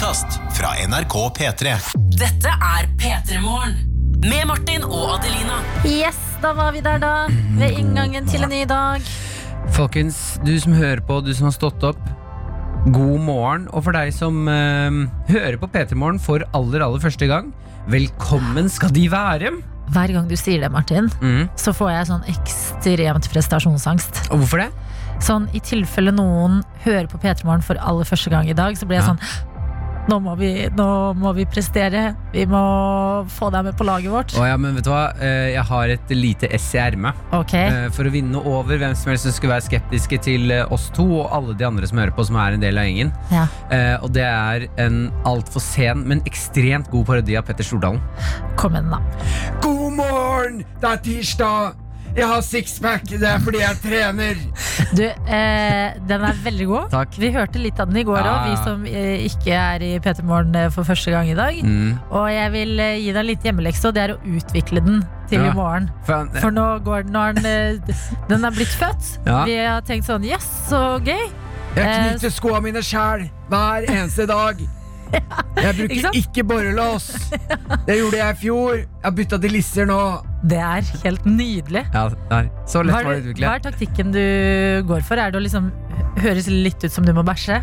podkast fra NRK P3. Dette er P3 Morgen. Med Martin og Adelina. Yes, da var vi der da. Ved inngangen til en ny dag. Folkens, du som hører på, du som har stått opp, god morgen. Og for deg som eh, hører på P3 Morgen for aller, aller første gang, velkommen skal de være. Hver gang du sier det, Martin, Mm. så får jeg sånn ekstremt prestasjonsangst. Og hvorfor det? Sånn i tilfelle noen hører på P3 Morgen for aller første gang i dag, så blir jeg Ja. sånn nå må, vi, nå må vi prestere. Vi må få deg med på laget vårt. Oh, ja, men vet du hva? Eh, jeg har et lite ess i ermet. Ok, Eh, For å vinne over hvem som helst som skulle være skeptiske til eh, oss to og alle de andre som hører på, som er en del av gjengen. ja. Eh, Og det er en altfor sen, men ekstremt god parodi av Petter Stordalen. Kom igjen, da. God morgen! Det er tirsdag! Jeg har sixpack, det er fordi jeg trener! Du, eh, den er veldig god. Takk. Vi hørte litt av den i går òg, Ja. vi som eh, ikke er i P3 Morgen eh, for første gang i dag. Mm. Og jeg vil eh, gi deg litt hjemmelekse, og det er å utvikle den til Ja. i morgen. Faen, For nå går den, nå er den, eh, den er blitt født. Ja. Vi har tenkt sånn Yes, så gøy. Jeg Eh, knyter skoene mine sjæl hver eneste dag. Jeg bruker ikke, ikke borrelås. Det gjorde jeg i fjor. Jeg har bytta til lisser nå. Det er helt nydelig. Ja, nei, Så lett var det utviklet. hva er taktikken du går for? Er det å liksom høres litt ut som du må bæsje?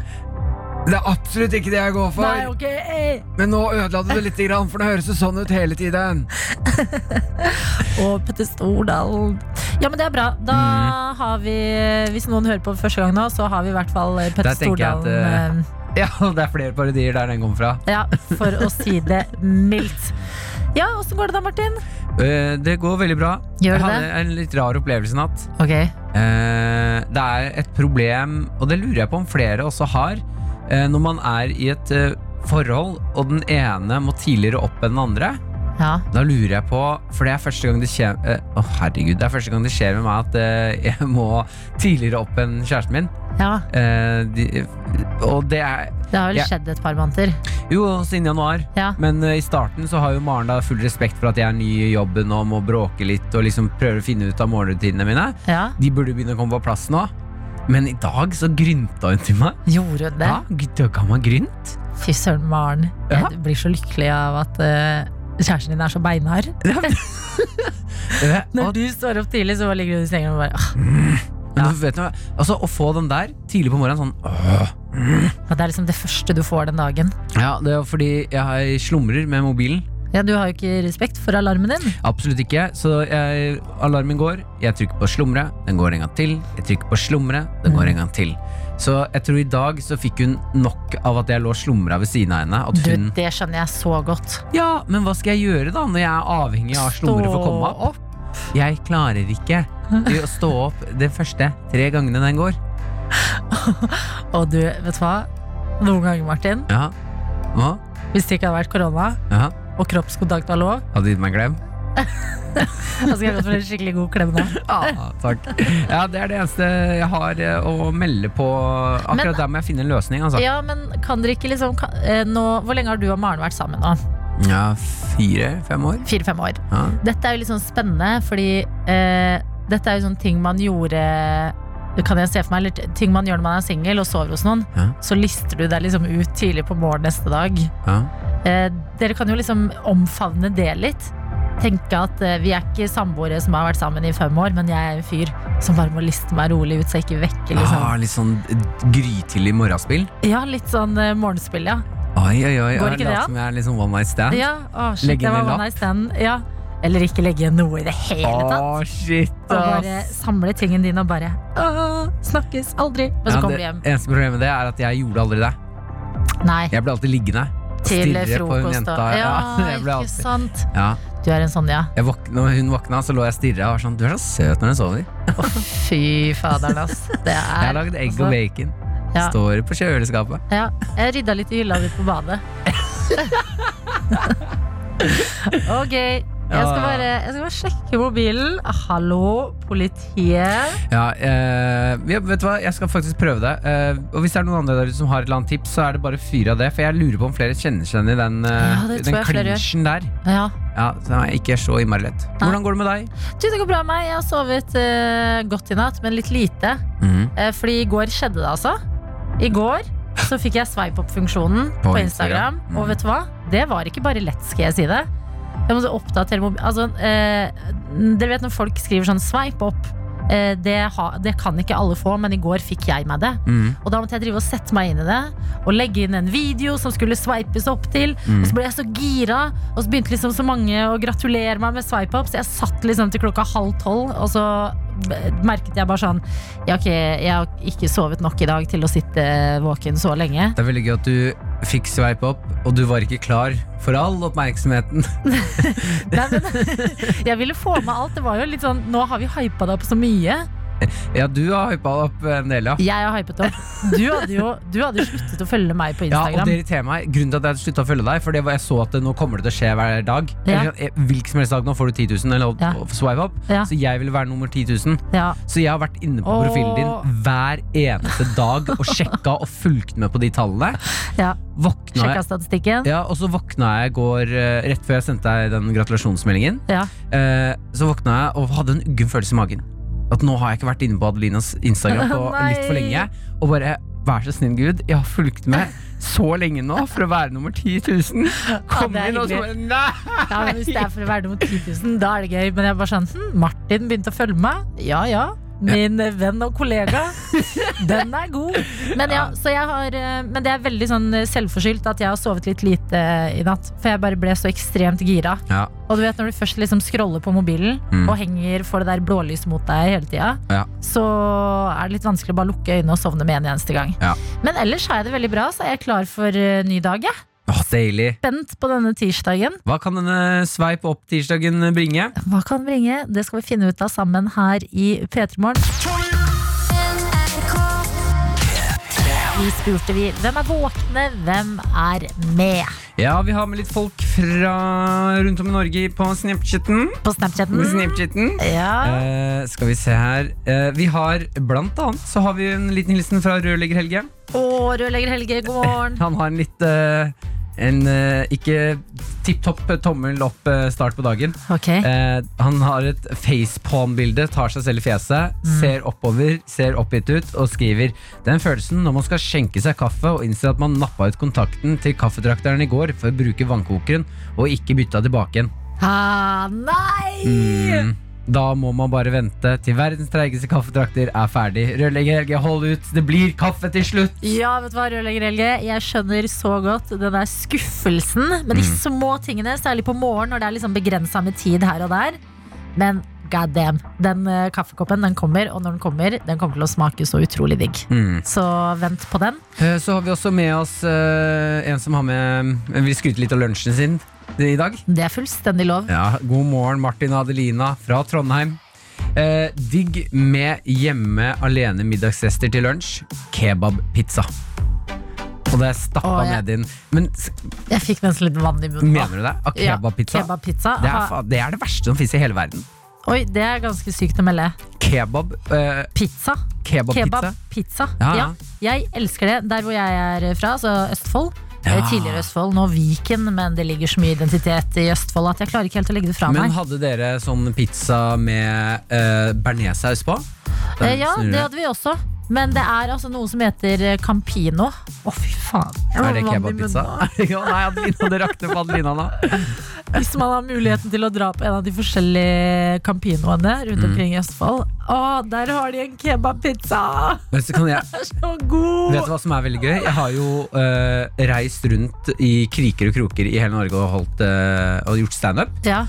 Det er absolutt ikke det jeg går for. Nei, ok eh. Men nå ødela du det litt, grann, for det høres sånn ut hele tiden. Og Petter Stordalen. Ja, men det er bra. Da Mm. har vi Hvis noen hører på første gang nå, så har vi i hvert fall Petter Stordalen. jeg at, Stordalen. Ja, det er flere parodier der den kommer fra. Ja, for å si det mildt. Ja, åssen går det da, Martin? Uh, Det går veldig bra. Gjør Jeg det hadde en litt rar opplevelse i natt. Ok. Uh, Det er et problem, og det lurer jeg på om flere også har, uh, når man er i et forhold, og den ene må tidligere opp enn den andre. Ja. Da lurer jeg på, for det er første gang det skjer Å, Å herregud, det er første gang det skjer med meg at eh, jeg må tidligere opp enn kjæresten min. ja. Eh, de, og det er Det har vel jeg, skjedd et par måneder. jo siden januar. Ja. Men uh, i starten så har jo Maren da full respekt for at jeg er ny i jobben og må bråke litt og liksom prøve å finne ut av morgenrutinene mine. ja. De burde begynne å komme på plass nå. Men i dag så grynta hun til meg. Gjorde hun det? Ja, kan man grynt? Fy søren, Maren. Ja. Jeg blir så lykkelig av at eh, kjæresten din er så beinhard. Når du står opp tidlig, så ligger du i sengen og bare ah. Men du vet du altså, Å få den der tidlig på morgenen sånn åh. Det er liksom det første du får den dagen. Ja, det er fordi jeg slumrer med mobilen. Ja, Du har jo ikke respekt for alarmen din. Absolutt ikke. Så jeg, alarmen går, jeg trykker på slumre, den går en gang til. Jeg trykker på slumre, den går en gang til. Så jeg tror i dag så fikk hun nok av at jeg lå slumra ved siden av henne. At Du, Det skjønner jeg så godt. Ja, men hva skal jeg gjøre da, når jeg er avhengig av slumre for å komme meg opp? Jeg klarer ikke å stå opp de første tre gangene den går. Og du, vet du hva? Noen ganger, Martin, Ja. Hva? hvis det ikke hadde vært korona, Ja. og kroppskontakt var lov, Hadde gitt meg en klem? da skal jeg gått for en skikkelig god klem nå. Ja, takk. Ja, det er det eneste jeg har eh, å melde på. Akkurat Men- der må jeg finne en løsning, altså. Ja, men kan dere ikke liksom kan, eh, nå, Hvor lenge har du og Maren vært sammen nå? Ja, fire-fem år. Fire-fem år. Ja. Dette er jo litt sånn spennende, fordi eh, dette er jo sånne ting man gjorde kan jeg se for meg, eller ting man gjør når man er singel og sover hos noen. Ja. Så lister du deg liksom ut tidlig på morgen neste dag. Ja. Eh, dere kan jo liksom omfavne det litt. Tenke at eh, vi er ikke samboere som har vært sammen i fem år, men jeg er en fyr som bare må liste meg rolig ut, så jeg ikke vekker liksom. Ah, litt sånn grytidlig morgenspill. Ja, litt sånn uh, morgenspill, ja. Oi, oi, oi. Går ikke det ja? som jeg er sånn one night stand. Ja, oh, shit, Legge det lapp? Ja. Eller ikke legge igjen noe i det hele tatt. Oh, shit, Og bare samle tingene dine og bare snakkes aldri. Og så Ja, kommer du hjem eneste problemet med det er at jeg gjorde aldri det. Nei, Jeg ble alltid liggende. til frokost og ja, Ja, ikke alltid- sant. Ja. Du er en sånn, ja. Våk når hun våkna, så lå jeg og stirra og var sånn Du er så søt når du sover. Fy faderen, ass. Det er Jeg har lagd egg altså, og bacon. Ja. Står på kjøleskapet. Ja, jeg rydda litt i hylla di på badet. ok, jeg skal, bare, jeg skal bare sjekke mobilen. Hallo, politiet. Ja, eh, vet du hva, jeg skal faktisk prøve det. Eh, og hvis det er noen andre der som har et eller annet tips, så er det bare fyr av det. For jeg lurer på om flere kjenner seg igjen i den, eh, Ja, den klinsjen der. Ja. Ja, som er ikke så innmari lett. Hvordan går det med deg? Du, det går bra med meg. Jeg har sovet eh, godt i natt, men litt lite. Mm. Eh, fordi i går skjedde det, altså. I går så fikk jeg swipe opp-funksjonen på, På Instagram. Instagram. Mm. Og vet du hva? Det var ikke bare lett, skal jeg si det. Jeg måtte oppdatere mobil... Altså, eh, dere vet når folk skriver sånn swipe opp. Eh, det, ha, det kan ikke alle få, men i går fikk jeg meg det. Mm. Og da måtte jeg drive og sette meg inn i det og legge inn en video som skulle swipes opp til. Mm. Og så ble jeg så gira, og så begynte liksom så mange å gratulere meg med swipe opp, så jeg satt liksom til klokka halv tolv, og så merket jeg bare sånn jeg har, ikke, Jeg har ikke sovet nok i dag til å sitte våken så lenge. Det er veldig gøy at du fikk swipe opp, og du var ikke klar for all oppmerksomheten. Nei, men, jeg ville få med alt. Det var jo litt sånn Nå har vi hypa deg opp så mye. Ja, du har hypa opp en del, ja. Jeg har hypet opp. Du hadde jo du hadde sluttet å følge meg på Ja, og Instagram. det irriterer meg. Grunnen til at jeg slutta å følge deg, For jeg så at det, nå kommer det til å skje hver dag. Ja. Eh, Hvilken som helst dag nå får du 10 000 eller Ja. swipe up. Ja. Så jeg ville være nummer 10 000. ja. Så jeg har vært inne på profilen din hver eneste dag og sjekka og fulgt med på de tallene. ja. Våkna Sjekka statistikken. ja, og så våkna jeg i går, eh, rett før jeg sendte deg den gratulasjonsmeldingen. Ja. Eh, så våkna jeg og hadde en uggen følelse i magen. At nå har jeg ikke vært inne på Adelinas Instagram på litt for lenge. Og bare, vær så snill, Gud, jeg har fulgt med så lenge nå for å være nummer 10 000. Kom ja, inn, og så. Nei! Ja, men Hvis det er for å være nummer 10 000, da er det gøy. Men jeg bare sånn hm, Martin begynte å følge meg. Ja ja. Min venn og kollega. Den er god. Men, ja, så jeg har, eh, men det er veldig sånn selvforskyldt at jeg har sovet litt lite i natt. For jeg bare ble så ekstremt gira. Ja, Og du vet når du først liksom scroller på mobilen Mm. og henger får det der blålyset mot deg hele tida, Ja. så er det litt vanskelig å bare lukke øynene og sovne med en eneste gang. Ja. Men ellers har jeg det veldig bra, så er jeg klar for eh, ny dag. Jeg. Åh, deilig. Spent på denne tirsdagen. Hva kan denne sveip opp-tirsdagen bringe? Hva kan bringe? Det skal vi finne ut av sammen her i P3 Morgen. Vi spurte vi hvem er våkne, hvem er med? Ja, vi har med litt folk fra rundt om i Norge på Snapchatten. På Snapchaten. Snapchatten. Ja. Eh, skal vi se her. Eh, vi har blant annet så har vi en liten hilsen fra rørlegger Helge. Å, rørlegger Helge, god morgen. Han har en litt eh, en eh, ikke tipp topp tommel opp eh, start på dagen. Ok. Eh, han har et facepalm-bilde, tar seg selv i fjeset, ser oppover, ser oppgitt ut og skriver Den følelsen når man skal skjenke seg kaffe og innser at man nappa ut kontakten til kaffetrakteren i går for å bruke vannkokeren og ikke bytta tilbake igjen. Ah, nei! Mm. Da må man bare vente til verdens treigeste kaffetrakter er ferdig. Rørlegger Helge, hold ut. Det blir kaffe til slutt. Ja, vet du hva, rørlegger Helge. Jeg skjønner så godt den der skuffelsen med de Mm. små tingene, særlig på morgen når det er liksom begrensa med tid her og der. Men god damn, den uh, kaffekoppen den kommer, og når den kommer, den kommer til å smake så utrolig digg. Mm. Så vent på den. Uh, Så har vi også med oss uh, en som har med vil skryte litt av lunsjen sin i dag. Det er fullstendig lov. Ja, God morgen, Martin og Adelina fra Trondheim. Eh, digg med hjemme alene middagsrester til lunsj. Kebabpizza. Og det er stappa ja. ned inn. Men Jeg fikk nesten litt vann i munnen. mener du det? Av Ja, kebabpizza? kebabpizza. det, er, det er det verste som fins i hele verden. Oi, det er ganske sykt å melde. Kebab. Eh, Pizza. kebabpizza. Kebabpizza. Ja, Ja, ja. jeg elsker det. Der hvor jeg er fra, altså Østfold. Ja. Eh, Tidligere Østfold, nå Viken, men det ligger så mye identitet i Østfold at jeg klarer ikke helt å legge det fra Men meg. hadde dere sånn pizza med uh, bearnéssaus på? Eh, ja, det hadde vi også. Men det er altså noe som heter eh, Campino. Å, fy faen. Er det kebabpizza? ja, nei, Adelina, det rakner på Adelina nå. Hvis man har muligheten til å dra på en av de forskjellige Campinoene rundt Mm. omkring i Østfold. Å, der har de en kebabpizza! Men så jeg Den er så god! Vet du hva som er veldig gøy? Jeg har jo uh, reist rundt i kriker og kroker i hele Norge og, holdt, uh, og gjort standup. Ja.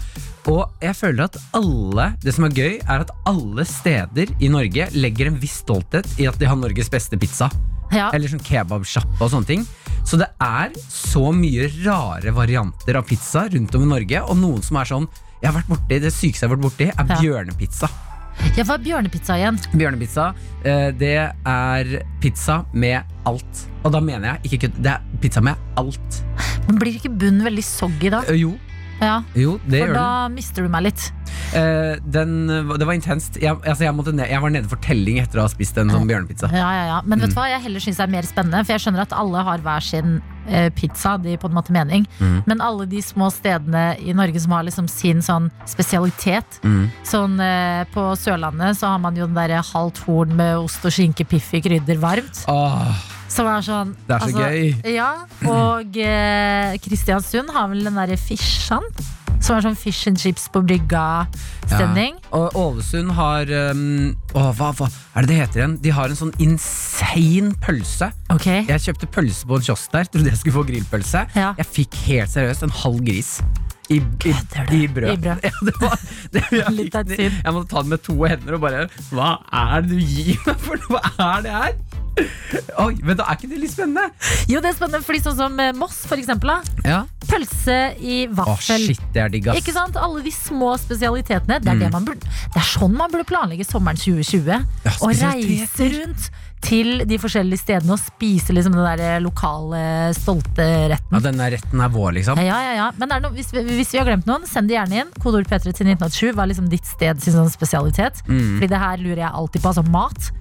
Og jeg føler at alle Det som er gøy, er at alle steder i Norge legger en viss stolthet i at de har Norges beste pizza. ja. Eller sånn kebabsjappe og sånne ting. Så det er så mye rare varianter av pizza rundt om i Norge, og noen som er sånn jeg har vært borti, Det sykeste jeg har vært borti, er Ja. bjørnepizza. ja, hva er bjørnepizza igjen? Bjørnepizza, eh, det er pizza med alt. Og da mener jeg ikke kødd, det er pizza med alt. Men blir ikke bunnen veldig soggy da? Eh, jo, Ja, jo, det For gjør den. da mister du meg litt. Eh, den. Det var intenst. Jeg, altså jeg, måtte ned, jeg var nede for telling etter å ha spist en sånn bjørnepizza. Ja, ja, ja. Men vet Mm. du hva jeg heller syns er mer spennende? For jeg skjønner at alle har hver sin pizza, det gir på en måte mening. Mm. Men alle de små stedene i Norge som har liksom sin sånn spesialitet. Mm. Sånn eh, På Sørlandet så har man jo den derre halvt horn med ost og skinke, piff i krydder varmt. Åh, Som er sånn det er så altså, gøy. Ja, og eh, Kristiansund har vel den derre Fishan. Som er sånn fish and chips på brygga-stemning. Og Ålesund har um, åh, hva, hva er det det heter igjen? De har en sånn insane pølse. Ok, Jeg kjøpte pølse på en kiosk der, trodde jeg skulle få grillpølse. Ja. Jeg fikk helt seriøst en halv gris. I, i, i brød. I brød. Ja, det var, det, jeg, jeg måtte ta det med to hender og bare Hva er det du gir meg for? Hva er det her? Oi, men da er ikke det litt spennende? Jo, det er spennende, fordi sånn som eh, Moss, for eksempel. Da. Ja. Pølse i vaffel. Å, shit, det er digg, ass. Ikke sant? Alle de små spesialitetene. Det er, Mm. det, man burde, det er sånn man burde planlegge sommeren 2020. Ja, og reise rundt til de forskjellige stedene og spise liksom den der eh, lokale, stolte retten. Ja, denne retten er vår, liksom. Ja, ja, ja. Men er noe, hvis, vi- hvis vi har glemt noen, send det gjerne inn. Kodeord P3 til 1987. Hva er liksom ditt sted sin sånn spesialitet? Mm. Fordi det her lurer jeg alltid på. Altså mat eh,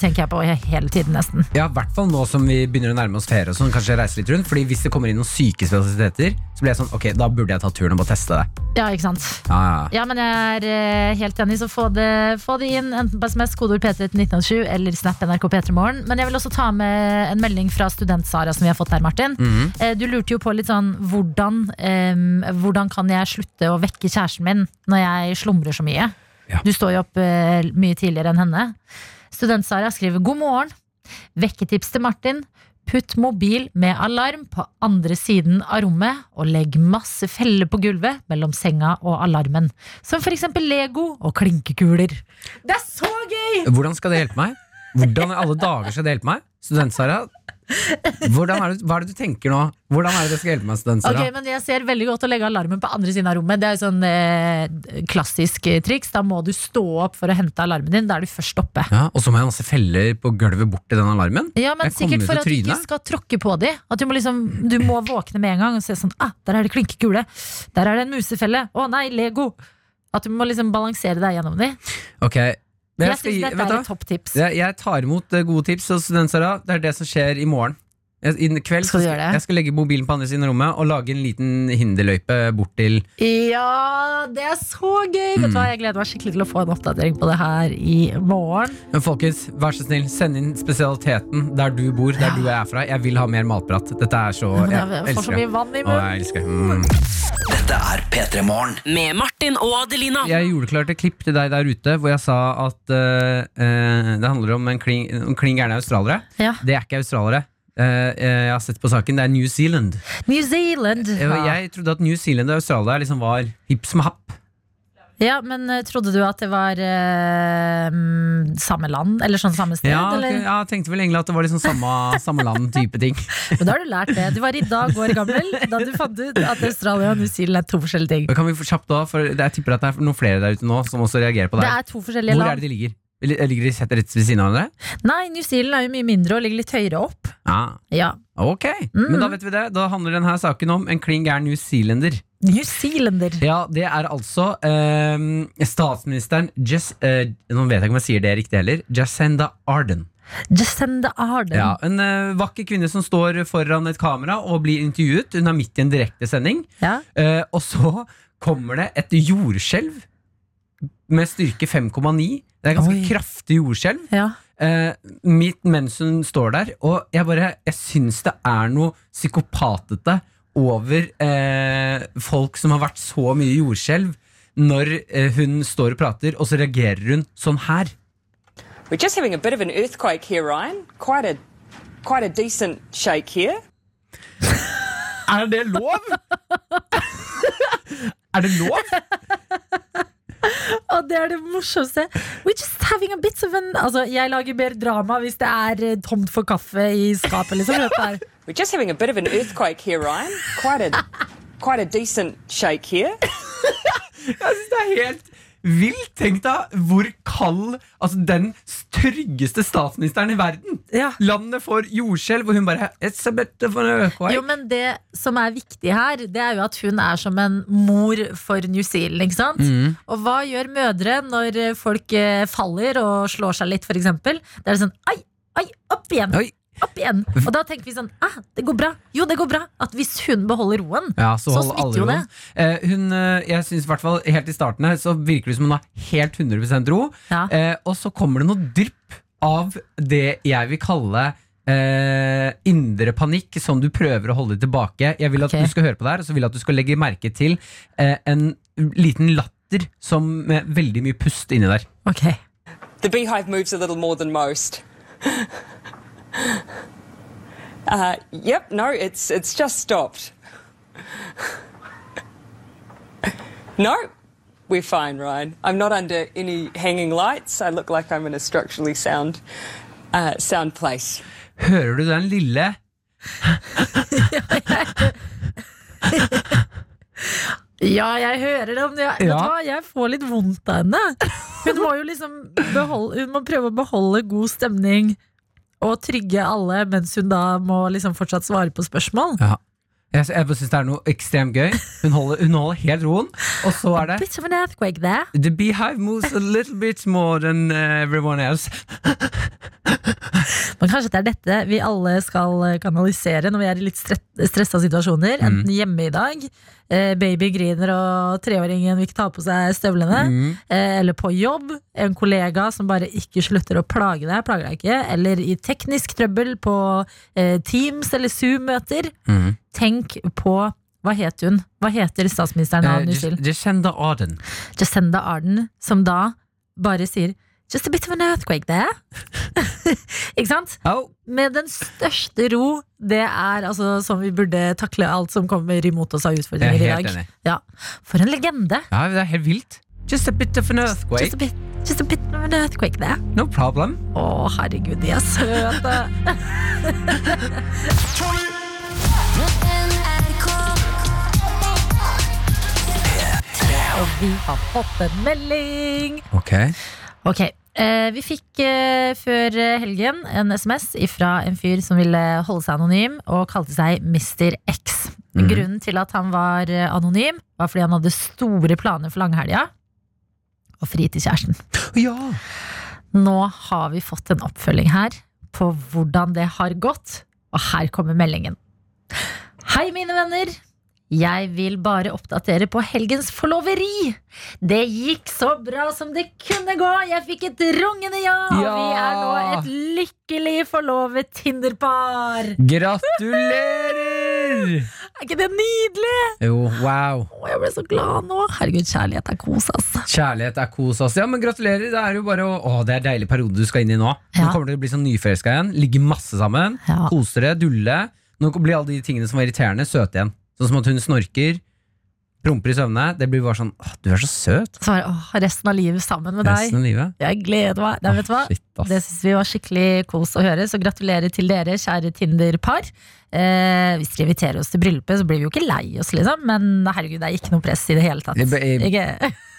tenker jeg på hele tiden, nesten. Ja, i hvert fall nå som vi begynner å nærme oss ferie og sånn, kanskje reise litt rundt. Fordi hvis det kommer inn noen syke spesialiteter, så blir jeg sånn, ok, da burde jeg ta turen og bare teste det. Ja, ikke sant? Ja, ja. Ja, men jeg er eh, helt enig, så få det, få det inn enten på SMS, kodeord P3 til 1987 eller Snap NRK P3morgen. Men jeg vil også ta med en melding fra student-Sara som vi har fått her, Martin. Mm -hmm. Du lurte jo på litt sånn hvordan, um, hvordan kan jeg slutte å vekke kjæresten min når jeg slumrer så mye? Ja. Du står jo opp uh, mye tidligere enn henne. Student-Sara skriver god morgen. Vekketips til Martin. Putt mobil med alarm på andre siden av rommet, og legg masse feller på gulvet mellom senga og alarmen. Som for eksempel Lego og klinkekuler. Det er så gøy! Hvordan skal det hjelpe meg? Hvordan i alle dager skal det hjelpe meg? Student-Sara? Hvordan er det, hva er det du tenker nå? Hvordan er det det skal hjelpe meg, Student-Sara? Ok, men Jeg ser veldig godt å legge alarmen på andre siden av rommet. Det er jo sånn eh, klassisk eh, triks. Da må du stå opp for å hente alarmen din. Da er du først oppe. Ja, og så må jeg ha masse feller på gulvet bort til den alarmen? Ja, men Jeg Sikkert for at du ikke skal tråkke på dem. At du må, liksom, du må våkne med en gang og se sånn ah, Der er det klinkekule. Der er det en musefelle. Å nei, Lego. At du må liksom balansere deg gjennom dem. Ok, Jeg, jeg, syns dette er et topptips. jeg, jeg tar imot eh, gode tips hos Student-Sara. Det er det som skjer i morgen. I kveld Skal jeg skal legge mobilen på andre siden av rommet og lage en liten hinderløype bort til Ja, det er så gøy! Vet du Mm. hva, Jeg gleder meg skikkelig til å få en oppdatering på det her i morgen. Men folkens, vær så snill, send inn spesialiteten der du bor, der Ja. du er fra. Jeg vil ha mer matprat. Dette er så Jeg jeg så elsker det. mye vann i jeg munnen. elsker det. Mm. Dette er P3 Morgen. Med Martin og Adelina. Jeg gjorde klart et klipp til deg der ute hvor jeg sa at uh, uh, det handler om en kling, om kling gærne australiere. Ja. Det er ikke australiere. Eh, eh, jeg har sett på saken, det er New Zealand. New Zealand. ja. Jeg trodde at New Zealand og Australia liksom var hipp som happ. Ja, men eh, trodde du at det var eh, mm, samme land? Eller sånn samme sted? Ja, ok, eller? ja, jeg tenkte vel egentlig at det var liksom samme, samme land-type ting. Men da har du lært det. Du var i dag år gammel da du fant ut at Australia og New Zealand er to forskjellige ting. Kan vi kjapt da, for Jeg tipper at det er noen flere der ute nå som også reagerer på Det det. er to forskjellige Hvor er det de ligger? Ligger de sett rett ved siden av hverandre? Nei, New Zealand er jo mye mindre og ligger litt høyere opp. Ja, Ja. ok. Mm. Men da vet vi det. Da handler denne saken om en kling gæren New Zealander. New Zealander. Ja, det er altså eh, statsministeren Jess, eh, Nå vet jeg ikke om jeg sier det riktig heller. Jacinda Arden. Jacinda Arden. Ja, en eh, vakker kvinne som står foran et kamera og blir intervjuet. Hun er midt i en direktesending. Ja. Eh, og så kommer det et jordskjelv med styrke 5,9. Det er ganske Oi. kraftig jordskjelv. Ja. Eh, mitt mens hun står der. Og jeg bare Jeg syns det er noe psykopatete over eh, folk som har vært så mye jordskjelv, når eh, hun står og prater, og så reagerer hun sånn her. We're just having a bit of an earthquake here, Ryan. Quite a quite a decent shake here. Er det lov?! er det lov?! Og det er det morsomste. We're just having a bit of an Altså, jeg lager mer drama hvis det er eh, tomt for kaffe i skapet, liksom. Er- We're just having a bit of an earthquake here, Ryan. Quite a quite a decent shake here. Jeg synes det er helt vilt. Tenk deg hvor kald Altså den tryggeste statsministeren i verden. Ja. Landet får jordskjelv, og hun bare It's a better for earthquake. Jo, men det som er viktig her, det er jo at hun er som en mor for New Zealand. ikke sant? Mm. Og hva gjør mødre når folk eh, faller og slår seg litt, f.eks.? Det er sånn ai, ai, opp igjen. Oi. Opp igjen. Og da tenker vi sånn ah, det går bra. Jo, det går bra. At hvis hun beholder roen, Ja, så, Så smitter jo det. Eh, hun, eh, jeg synes i hvert fall Helt i starten her Så virker det som hun har helt 100% ro. Ja. Eh, og så kommer det noe drypp av det jeg vil kalle eh, indre panikk, som du prøver å holde tilbake. Jeg vil at okay. du skal høre på det her, og så vil jeg at du skal legge merke til eh, en liten latter som med veldig mye pust inni der. Ok. The beehive moves a little more than most. uh, yep, no, it's it's just stopped. no, we're fine, Ryan. I'm not under any hanging lights. I look like I'm in a structurally sound uh, sound place. Hører du den lille Ja, jeg hører det, men jeg, vet du Ja. hva? jeg får litt vondt av henne. Hun må jo liksom beholde, Hun må prøve å beholde god stemning og trygge alle, mens hun da må liksom fortsatt svare på spørsmål. Ja. Jeg, jeg synes det er noe ekstremt gøy. Hun holder, hun holder helt roen, og så er det Bit of an earthquake there. The beehive moves a little bit more than uh, everyone else. Men kanskje det er dette vi alle skal eh, kanalisere når vi er i litt stressa situasjoner. Enten hjemme i dag, eh, baby griner og treåringen vil ikke ta på seg støvlene. Mm. Eller på jobb, en kollega som bare ikke slutter å plage deg, plager deg ikke. Eller i teknisk trøbbel på eh, Teams eller Zoom-møter. Tenk på hva het hun? Hva heter statsministeren av Uh, New Zealand? Jacinda Arden. Jacinda Arden, som da bare sier Just a bit of an earthquake there. ikke sant? Oh, med den største ro. Det er altså som vi burde takle alt som kommer imot oss av utfordringer Jeg i er helt dag. enig. Ja. For en legende! ja, det er helt vilt. Just a bit of an Just earthquake. a bit, just a bit of an earthquake there. No problem. Å, herregud, de er søte! Og vi har fått en melding! Ok. Ok, eh, Vi fikk eh, før helgen en SMS fra en fyr som ville holde seg anonym, og kalte seg Mr. X. Grunnen til at han var eh, anonym, var fordi han hadde store planer for langhelga. Og fri til kjæresten. Ja. Nå har vi fått en oppfølging her på hvordan det har gått, og her kommer meldingen. Hei, mine venner! Jeg vil bare oppdatere på helgens forloveri. Det gikk så bra som det kunne gå. Jeg fikk et rungende ja, og Ja! vi er nå et lykkelig forlovet Tinder-par. Gratulerer! Er ikke det nydelig? Jo, wow. Å, jeg ble så glad nå. Herregud, kjærlighet er kos, ass. Kjærlighet er kos, ass. Ja, men gratulerer. Det er jo bare å, å, det er deilig periode du skal inn i nå. Nå kommer du til å bli sånn nyforelska igjen. Ligge masse sammen. Ja. Kose dere, dulle. Nå blir alle de tingene som var irriterende, søte igjen. Sånn som at hun snorker, promper i søvne. Det blir bare sånn Åh, du er så søt. Så åh, resten av livet sammen med deg. Resten av livet. Jeg gleder meg. Nei, hva? Shit. Det syns vi var skikkelig kos å høre, så gratulerer til dere, kjære Tinder-par. Eh, hvis dere inviterer oss til bryllupet, så blir vi jo ikke lei oss, liksom. Men herregud, det er ikke noe press i det hele tatt. Det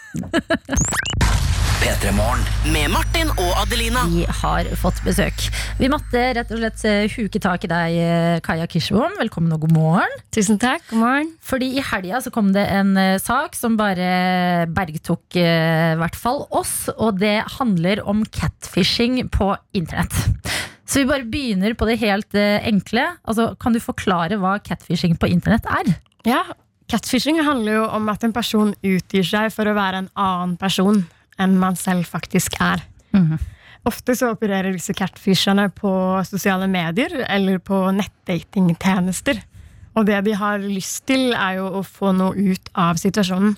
ble- Ikke? P3 Morgen. Med Martin og Adelina. Vi har fått besøk. Vi måtte rett og slett eh, huke tak i deg, eh, Kaja Kirsebom. Velkommen og god morgen. Tusen takk, god morgen. Fordi i helga så kom det en eh, sak som bare bergtok i hvert fall oss, og det handler om catfishing på internett. Så vi bare begynner på det helt enkle. Altså, kan du forklare hva catfishing på internett er? Ja, Catfishing handler jo om at en person utgir seg for å være en annen person enn man selv faktisk er. Mhm. Ofte så opererer disse catfisherne på sosiale medier eller på nettdatingtjenester. Og det de har lyst til, er jo å få noe ut av situasjonen.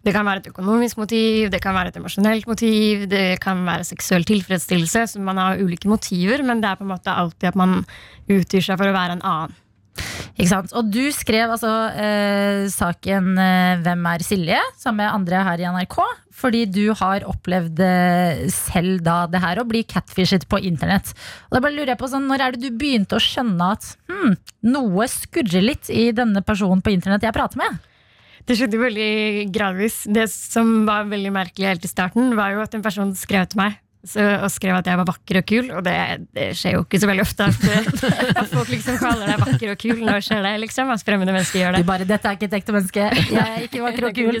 Det kan være et økonomisk motiv, det kan være et emosjonelt motiv, det kan være seksuell tilfredsstillelse. Så man har ulike motiver, men det er på en måte alltid at man utgir seg for å være en annen. Ikke sant? Og du skrev altså eh, saken eh, 'Hvem er Silje?' sammen med andre her i NRK. Fordi du har opplevd eh, selv da det her å bli catfishet på internett. Og da bare lurer jeg på sånn, Når er det du begynte å skjønne at hmm, noe skurrer litt i denne personen på internett jeg prater med? Det skjedde veldig gradvis. Det som var veldig merkelig helt i starten, var jo at en person skrev til meg så, og skrev at jeg var vakker og kul, og det, det skjer jo ikke så veldig ofte at, at folk liksom kaller deg vakker og kul. Når skjer det, liksom? At fremmede mennesker gjør Du bare 'dette er ikke et ekte menneske', jeg er ikke vakker og kul.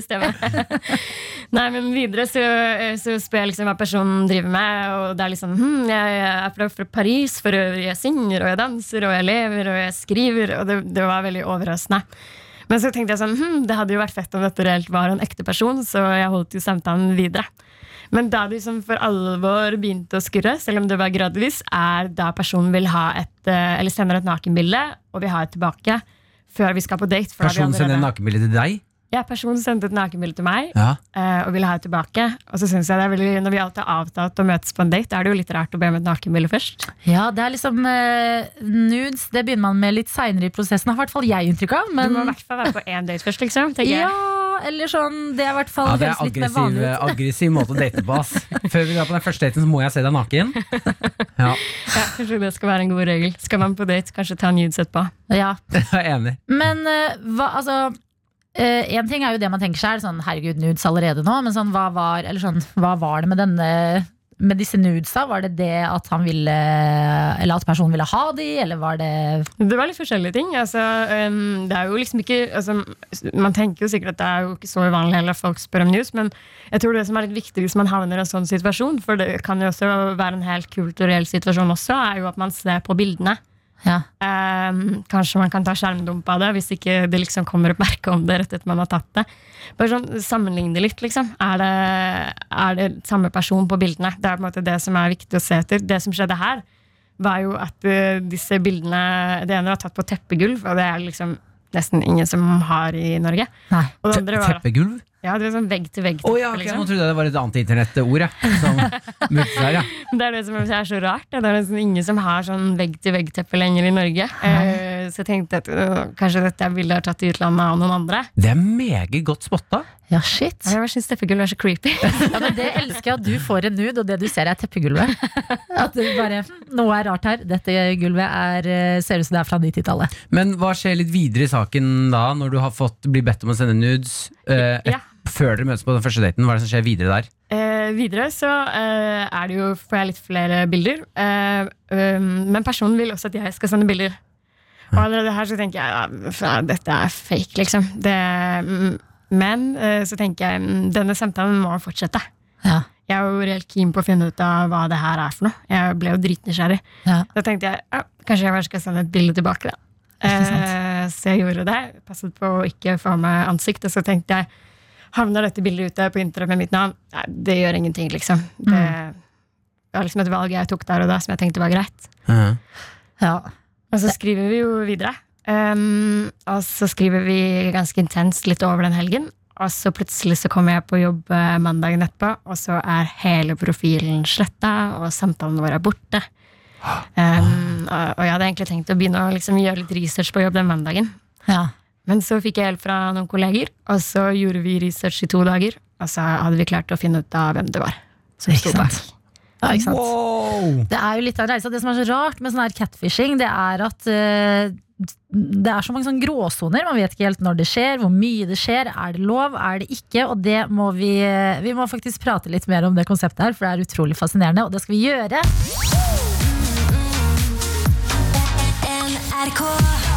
Nei, men videre så, så spør jeg liksom hva personen driver med, og det er liksom hm, jeg er fra, fra Paris, for øvrig jeg synger, og jeg danser, og jeg lever, og jeg skriver, og det, det var veldig overraskende. Men så tenkte jeg sånn, hm, det hadde jo vært fett om dette reelt var en ekte person, så jeg holdt jo samtalen videre. Men da det liksom for alvor begynte å skurre, selv om det var gradvis, er da personen vil ha et, eh, eller sender et nakenbilde, og vil ha et tilbake før vi skal på date. vi Personen sender et nakenbilde til deg? Ja, personen sendte et nakenbilde til meg Ja. eh, og ville ha det tilbake. Og så synes jeg det er veldig, Når vi alltid har avtalt å møtes på en date, er det jo litt rart å be om et nakenbilde først. Ja, det er liksom eh, nudes. Det begynner man med litt seinere i prosessen, har i hvert fall jeg inntrykk av. Du må i hvert fall være på én date først, liksom. ja, eller sånn Det er i hvert fall Ja, det er høres litt mer aggressiv, aggressiv måte å date på. ass. Før vi drar på den første daten, så må jeg se deg naken. Ja, Ja, kanskje det skal være en god regel. Skal man på date, kanskje ta nudes etterpå. Ja. jeg er enig. Men eh, hva, altså Én ting er jo det man tenker seg, sånn herregud, nudes allerede nå. Men sånn, hva var, sånn, hva var det med denne med disse nudesa? Var det det at han ville Eller at personen ville ha de, eller var det Det var litt forskjellige ting. Altså, um, det er jo liksom ikke altså, Man tenker jo sikkert at det er jo ikke så uvanlig heller at folk spør om news, men jeg tror det som er litt viktig hvis man havner i en sånn situasjon, for det kan jo også være en helt kulturell situasjon også, er jo at man ser på bildene. Ja. Um, kanskje man kan ta skjermdump av det, hvis ikke det liksom kommer opp merke om det rett etter man har tatt det. Bare sånn, Sammenligne det litt, liksom. Er det, er det samme person på bildene? Det er på en måte det som er viktig å se etter. Det som skjedde her, var jo at eh, disse bildene Det ene var tatt på teppegulv, og det er liksom nesten ingen som har i Norge. Nei. Og det andre var Teppegulv? Ja, det er sånn vegg-til-vegg. Å ja, okay. liksom. Nå trodde jeg det var et annet internettord. ja. Det er det som er så rart. Det er liksom ingen som har sånn vegg-til-vegg-teppe lenger i Norge. Uh, så jeg tenkte at uh, kanskje dette bildet er tatt i utlandet av noen andre. Det er meget godt spotta. Ja, shit. Jeg syns teppegulvet er så creepy. Ja, men Det elsker jeg at du får en nude, og det du ser er teppegulvet. At du bare, Noe er rart her. Dette gulvet er, eh, ser ut som det er fra 90-tallet. Men hva skjer litt videre i saken da, når du har fått bli bedt om å sende nudes? Uh, Ja. Før dere møtes på den første daten, hva er det som skjer videre der? Eh, videre så eh, er det jo, får jeg litt flere bilder. Eh, um, men personen vil også at jeg skal sende bilder. Og allerede her så tenker jeg ja, dette er fake, liksom. Det, mm, men eh, så tenker jeg mm, denne samtalen må fortsette. Ja. Jeg er jo reelt keen på å finne ut av hva det her er for noe. Jeg ble jo dritnysgjerrig. Ja. Da tenkte jeg ja, kanskje jeg bare skal sende et bilde tilbake. Da. Eh, så jeg gjorde det. Passet på å ikke få med ansikt. Og så tenkte jeg havner dette bildet ute på internett med mitt navn? Nei, det gjør ingenting, liksom. Det, det var liksom et valg jeg tok der og da som jeg tenkte var greit. Ja. Og så skriver vi jo videre. Um, og så skriver vi ganske intenst litt over den helgen. Og så plutselig så kommer jeg på jobb eh, mandagen etterpå, og så er hele profilen sletta, og samtalen vår er borte. Um, og, og jeg hadde egentlig tenkt å begynne å liksom gjøre litt research på jobb den mandagen. Ja. Men så fikk jeg hjelp fra noen kolleger, og så gjorde vi research i to dager. Og så hadde vi klart å finne ut av hvem det var som Ikke sto sant. bak. Ja, ikke sant? Wow! Det er jo litt av en reise. Det som er så rart med sånn her catfishing, det er at uh, det er så mange sånne gråsoner. Man vet ikke helt når det skjer, hvor mye det skjer. Er det lov, er det ikke? Og det må vi Vi må faktisk prate litt mer om det konseptet her, for det er utrolig fascinerende, og det skal vi gjøre. Det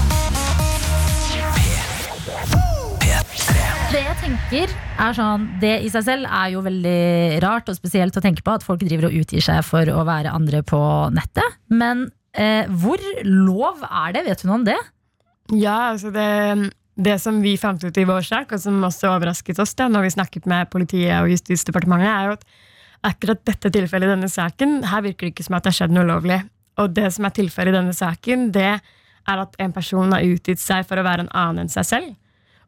tenker er sånn Det i seg selv er jo veldig rart og spesielt å tenke på at folk driver og utgir seg for å være andre på nettet. Men eh, hvor lov er det? Vet du noe om det? Ja, altså det, det som vi fant ut i vår sak, og som også overrasket oss da når vi snakket med politiet og Justisdepartementet, er jo at akkurat dette tilfellet i denne saken, her virker det ikke som at det har skjedd noe ulovlig. Og det som er tilfellet i denne saken, det er at en person har utgitt seg for å være en annen enn seg selv,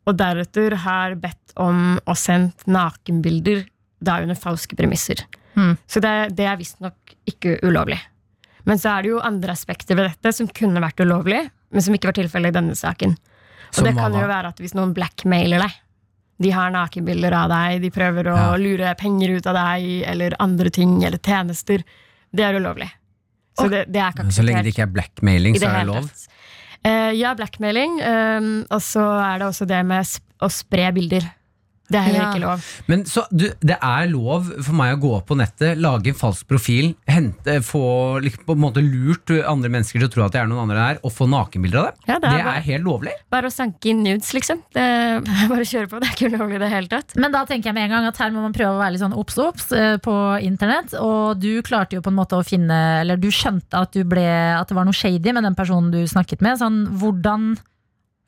og deretter har bedt om og sendt nakenbilder da under falske premisser. Mm. Så det, det er visstnok ikke ulovlig. Men så er det jo andre aspekter ved dette som kunne vært ulovlig, men som ikke var tilfellet i denne saken. Og Som det kan jo være at hvis noen blackmailer deg, de har nakenbilder av deg, de prøver å Ja. lure penger ut av deg, eller andre ting, eller tjenester, det er ulovlig. Så det, det er ikke Så lenge det ikke er blackmailing, så er det lov. tatt. Eh, ja, blackmailing. Um, og så er det også det med å spre bilder. Det er heller Ja. ikke lov. Men så du, det er lov for meg å gå opp på nettet, lage en falsk profil, hente, få liksom, på en måte lurt andre mennesker til å tro at det er noen andre der, og få nakenbilder av dem? Ja, det, det er er helt lovlig. Bare å sanke inn nudes, liksom. Det er bare å kjøre på. Det er ikke ulovlig i det hele tatt. Men da tenker jeg med en gang at her må man prøve å være litt sånn obs-obs eh, på internett. Og du klarte jo på en måte å finne Eller du skjønte at, du ble, at det var noe shady med den personen du snakket med. Sånn, hvordan,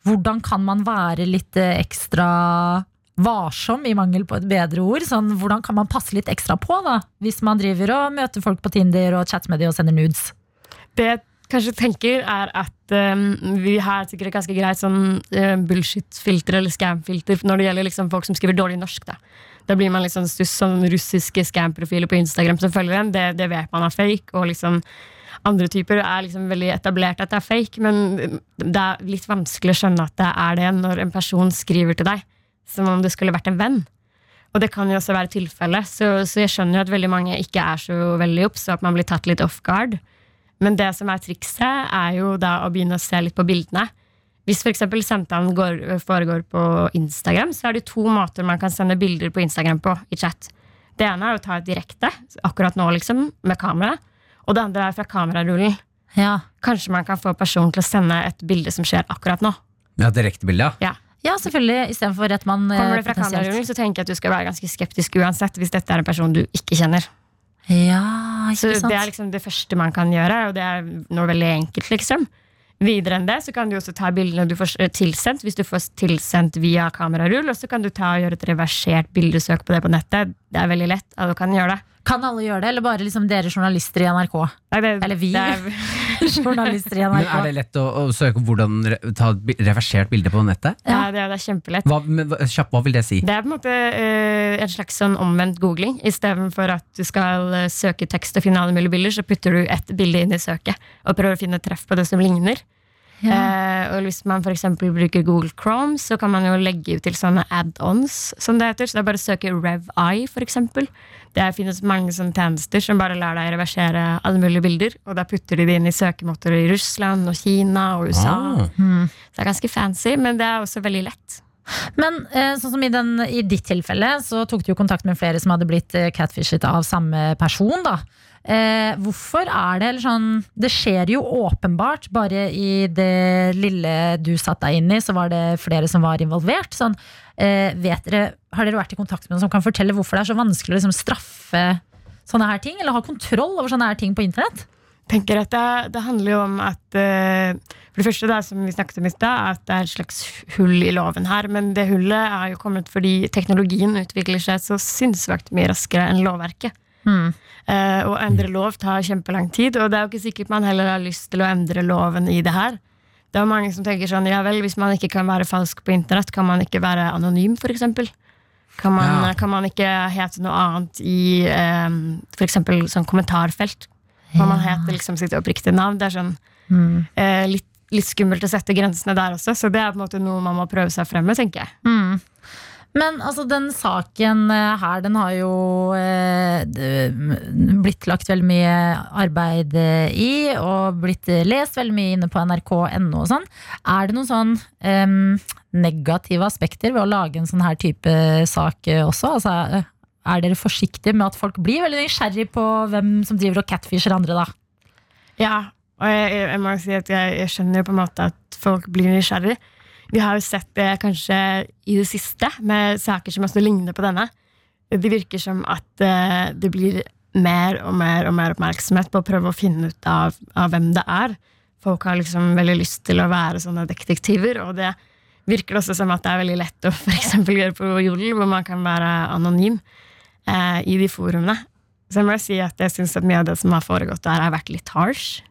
hvordan kan man være litt eh, ekstra varsom, i mangel på et bedre ord? Sånn, hvordan kan man passe litt ekstra på da hvis man driver og møter folk på Tinder og chatter med dem og sender nudes? Det jeg kanskje tenker, er at um, vi har sikkert et ganske greit sånn uh, bullshit-filter eller scam-filter når det gjelder liksom, folk som skriver dårlig norsk. Da Da blir man liksom stuss sånn russiske scam-profiler på Instagram som følger en. Det, det vet man er fake. Og liksom andre typer er liksom veldig etablert at det er fake, men det er litt vanskelig å skjønne at det er det når en person skriver til deg som om det skulle vært en venn. Og det kan jo også være tilfellet, så, så jeg skjønner jo at veldig mange ikke er så veldig obs, og at man blir tatt litt off guard. Men det som er trikset, er jo da å begynne å se litt på bildene. Hvis f.eks. samtalen går, foregår på Instagram, så er det to måter man kan sende bilder på Instagram på i chat. Det ene er å ta et direkte, akkurat nå, liksom, med kamera. Og det andre er fra kamerarullen. Ja, Kanskje man kan få personen til å sende et bilde som skjer akkurat nå. Ja, direktebilde, ja. Ja. Ja selvfølgelig. Istedenfor at man eh, Kommer det fra kamerarullen, så tenker jeg at du skal være ganske skeptisk uansett hvis dette er en person du ikke kjenner. Ja, Så ikke sant? det er liksom det første man kan gjøre, og det er noe veldig enkelt, liksom. Videre enn det så kan du også ta bildene du får eh, tilsendt, hvis du får tilsendt via kamerarull, og så kan du ta og gjøre et reversert bildesøk på det på nettet. Det er veldig lett, alle kan gjøre det. Kan alle gjøre det, eller bare liksom dere journalister i NRK? Nei, det Eller vi. Det er, journalister i NRK. Men er det lett å, å søke hvordan ta et reversert bilde på nettet? ja, det, er, det er kjempelett. Hva, men, kjapp, hva vil det si? Det er på en måte uh, en slags sånn omvendt googling. Istedenfor at du skal eh, søke tekst og finne alle mulige bilder, så putter du ett bilde inn i søket og prøver å finne treff på det som ligner. Eh, og hvis man f.eks. bruker Google Chrome, så kan man jo legge ut til sånne add-ons, som det heter. Så det er bare å søke RevEye, f.eks. Det finnes mange sånne tjenester som bare lar deg reversere alle mulige bilder. Og da putter de det inn i søkemotorer i Russland og Kina og USA. Ah. Så det er ganske fancy, men det er også veldig lett. Men eh, sånn som i, den, i ditt tilfelle, så tok du jo kontakt med flere som hadde blitt eh, catfishet av samme person. da. Eh, hvorfor er det eller sånn Det skjer jo åpenbart, bare i det lille du satte deg inn i, så var det flere som var involvert. Sånn, eh, dere, har dere vært i kontakt med noen som kan fortelle hvorfor det er så vanskelig å liksom, straffe sånne her ting? Eller ha kontroll over sånne her ting på internett? tenker at det, det handler jo om at eh, For det første, det som vi snakket om i stad, at det er et slags hull i loven her. Men det hullet er jo kommet fordi teknologien utvikler seg så sinnssvakt mye raskere enn lovverket. Mm. Uh, å endre lov tar kjempelang tid, og det er jo ikke sikkert man heller har lyst til å endre loven i det her. Det er mange som tenker sånn, ja vel, hvis man ikke kan være falsk på internett, kan man ikke være anonym, eksempel? Kan man, Ja. kan man ikke hete noe annet i um, eksempel sånn kommentarfelt? Hva man hete liksom sitt oppriktige navn. Det er sånn Mm. uh, litt, litt skummelt å sette grensene der også, så det er på en måte noe man må prøve seg frem med, tenker jeg. Mm. Men altså, den saken eh, her, den har jo eh, blitt lagt veldig mye arbeid eh, i, og blitt eh, lest veldig mye inne på nrk.no og sånn. Er det noen sånn eh, negative aspekter ved å lage en sånn her type sak også? Altså, er dere forsiktige med at folk blir veldig nysgjerrig på hvem som driver og catfisher andre, da? Ja, og jeg, jeg, jeg må si at jeg, jeg skjønner jo på en måte at folk blir nysgjerrig. Vi har jo sett det kanskje i det siste, med saker som også ligner på denne. Det virker som at eh, det blir mer og mer og mer oppmerksomhet på å prøve å finne ut av, av hvem det er. Folk har liksom veldig lyst til å være sånne detektiver, og det virker også som at det er veldig lett å for gjøre på Jodel, hvor man kan være anonym eh, i de forumene. Så jeg må si at jeg syns at mye av det som har foregått der, har vært litt harsh.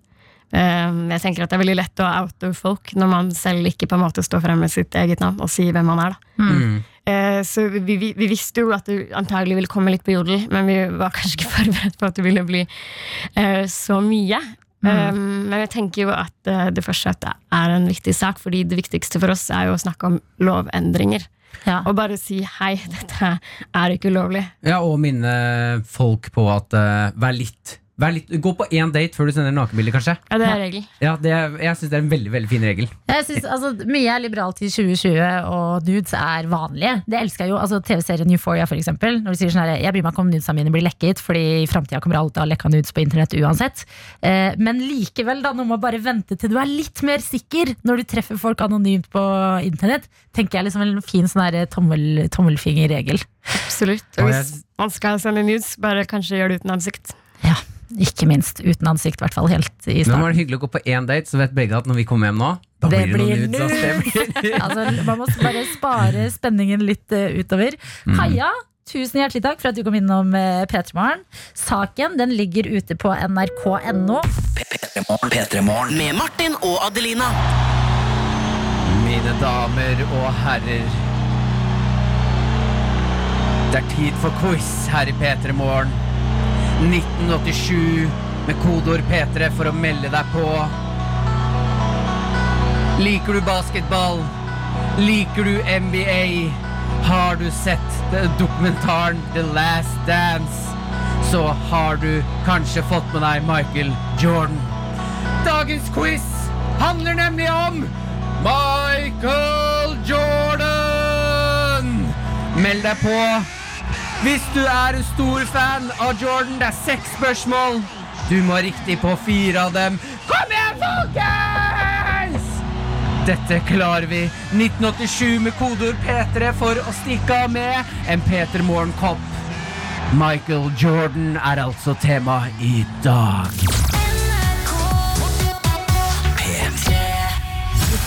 Um, jeg tenker at Det er veldig lett å oute folk når man selv ikke på en måte står frem med sitt eget navn og sier hvem man er. da. Mm. Eh, så vi, vi, vi visste jo at det antagelig ville komme litt på jodel, men vi var kanskje ikke forberedt på at det ville bli eh, så mye. Mm. men jeg tenker jo at eh, det fortsatt er en viktig sak, fordi det viktigste for oss er jo å snakke om lovendringer. Ja. Og bare si hei, dette er ikke ulovlig. Ja, og minne folk på at uh, vær litt litt, gå på én date før du sender nakenbilder, kanskje. Ja, det er regel. Ja, det, er- jeg syns det er en veldig veldig fin regel. Jeg synes, altså, Mye er liberalt i 2020, og nudes er vanlige. Det elsker jeg jo. altså TV-serien Euphoria, for eksempel. Når du sier sånn her, Jeg bryr meg ikke om nudesene mine blir lekket, Fordi i framtida kommer alle til å ha lekka nudes på internett uansett. Eh, men likevel, da, nå må bare vente til du er litt mer sikker når du treffer folk anonymt på internett. Tenker jeg liksom en fin sånn her tommel, tommelfingerregel. Absolutt. Og hvis man skal sende nudes, bare kanskje gjør det uten ansikt. Ja, Ikke minst uten ansikt, i hvert fall helt i Men nå var det hyggelig å gå på én date, så vet begge at når vi kommer hjem nå, da Det blir det noen nudes. blir- Altså, man må bare spare spenningen litt uh, utover. Kaja, tusen hjertelig takk for at du kom innom uh, P3 Morgen. Saken den ligger ute på nrk.no. P3morgen. P3morgen. Med Martin og Adelina. Mine damer og herrer. Det er tid for quiz her i P3 Morgen. 1987 med kodeord P3 for å melde deg på. Liker du basketball? Liker du NBA? Har du sett dokumentaren The Last Dance? Så har du kanskje fått med deg Michael Jordan. Dagens quiz handler nemlig om Michael Jordan! Meld deg på hvis du er en stor fan av Jordan. Det er seks spørsmål. Du må riktig på fire av dem. Kom igjen, folkens! Dette klarer vi. 1987 med kodeord P3 for å stikke av med en Peter Morgen-kopp. Michael Jordan er altså tema i dag.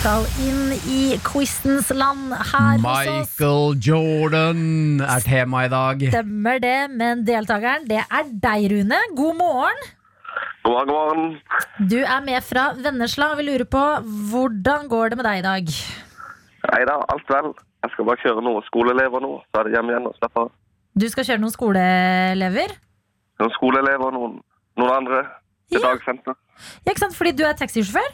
Skal inn i quizens land her hos oss. Michael Jordan er tema i dag. Stemmer det, men deltakeren, det er deg, Rune. God morgen. God morgen, god morgen. Du er med fra Vennesla, og vi lurer på hvordan går det med deg i dag? Nei da, alt vel. Jeg skal bare kjøre noen skoleelever nå, så er det hjem igjen og slappe av. Du skal kjøre noen skoleelever? Noen skoleelever, noen, noen andre til Ja. dagsenter. Ja, ikke sant? Fordi du er taxisjåfør?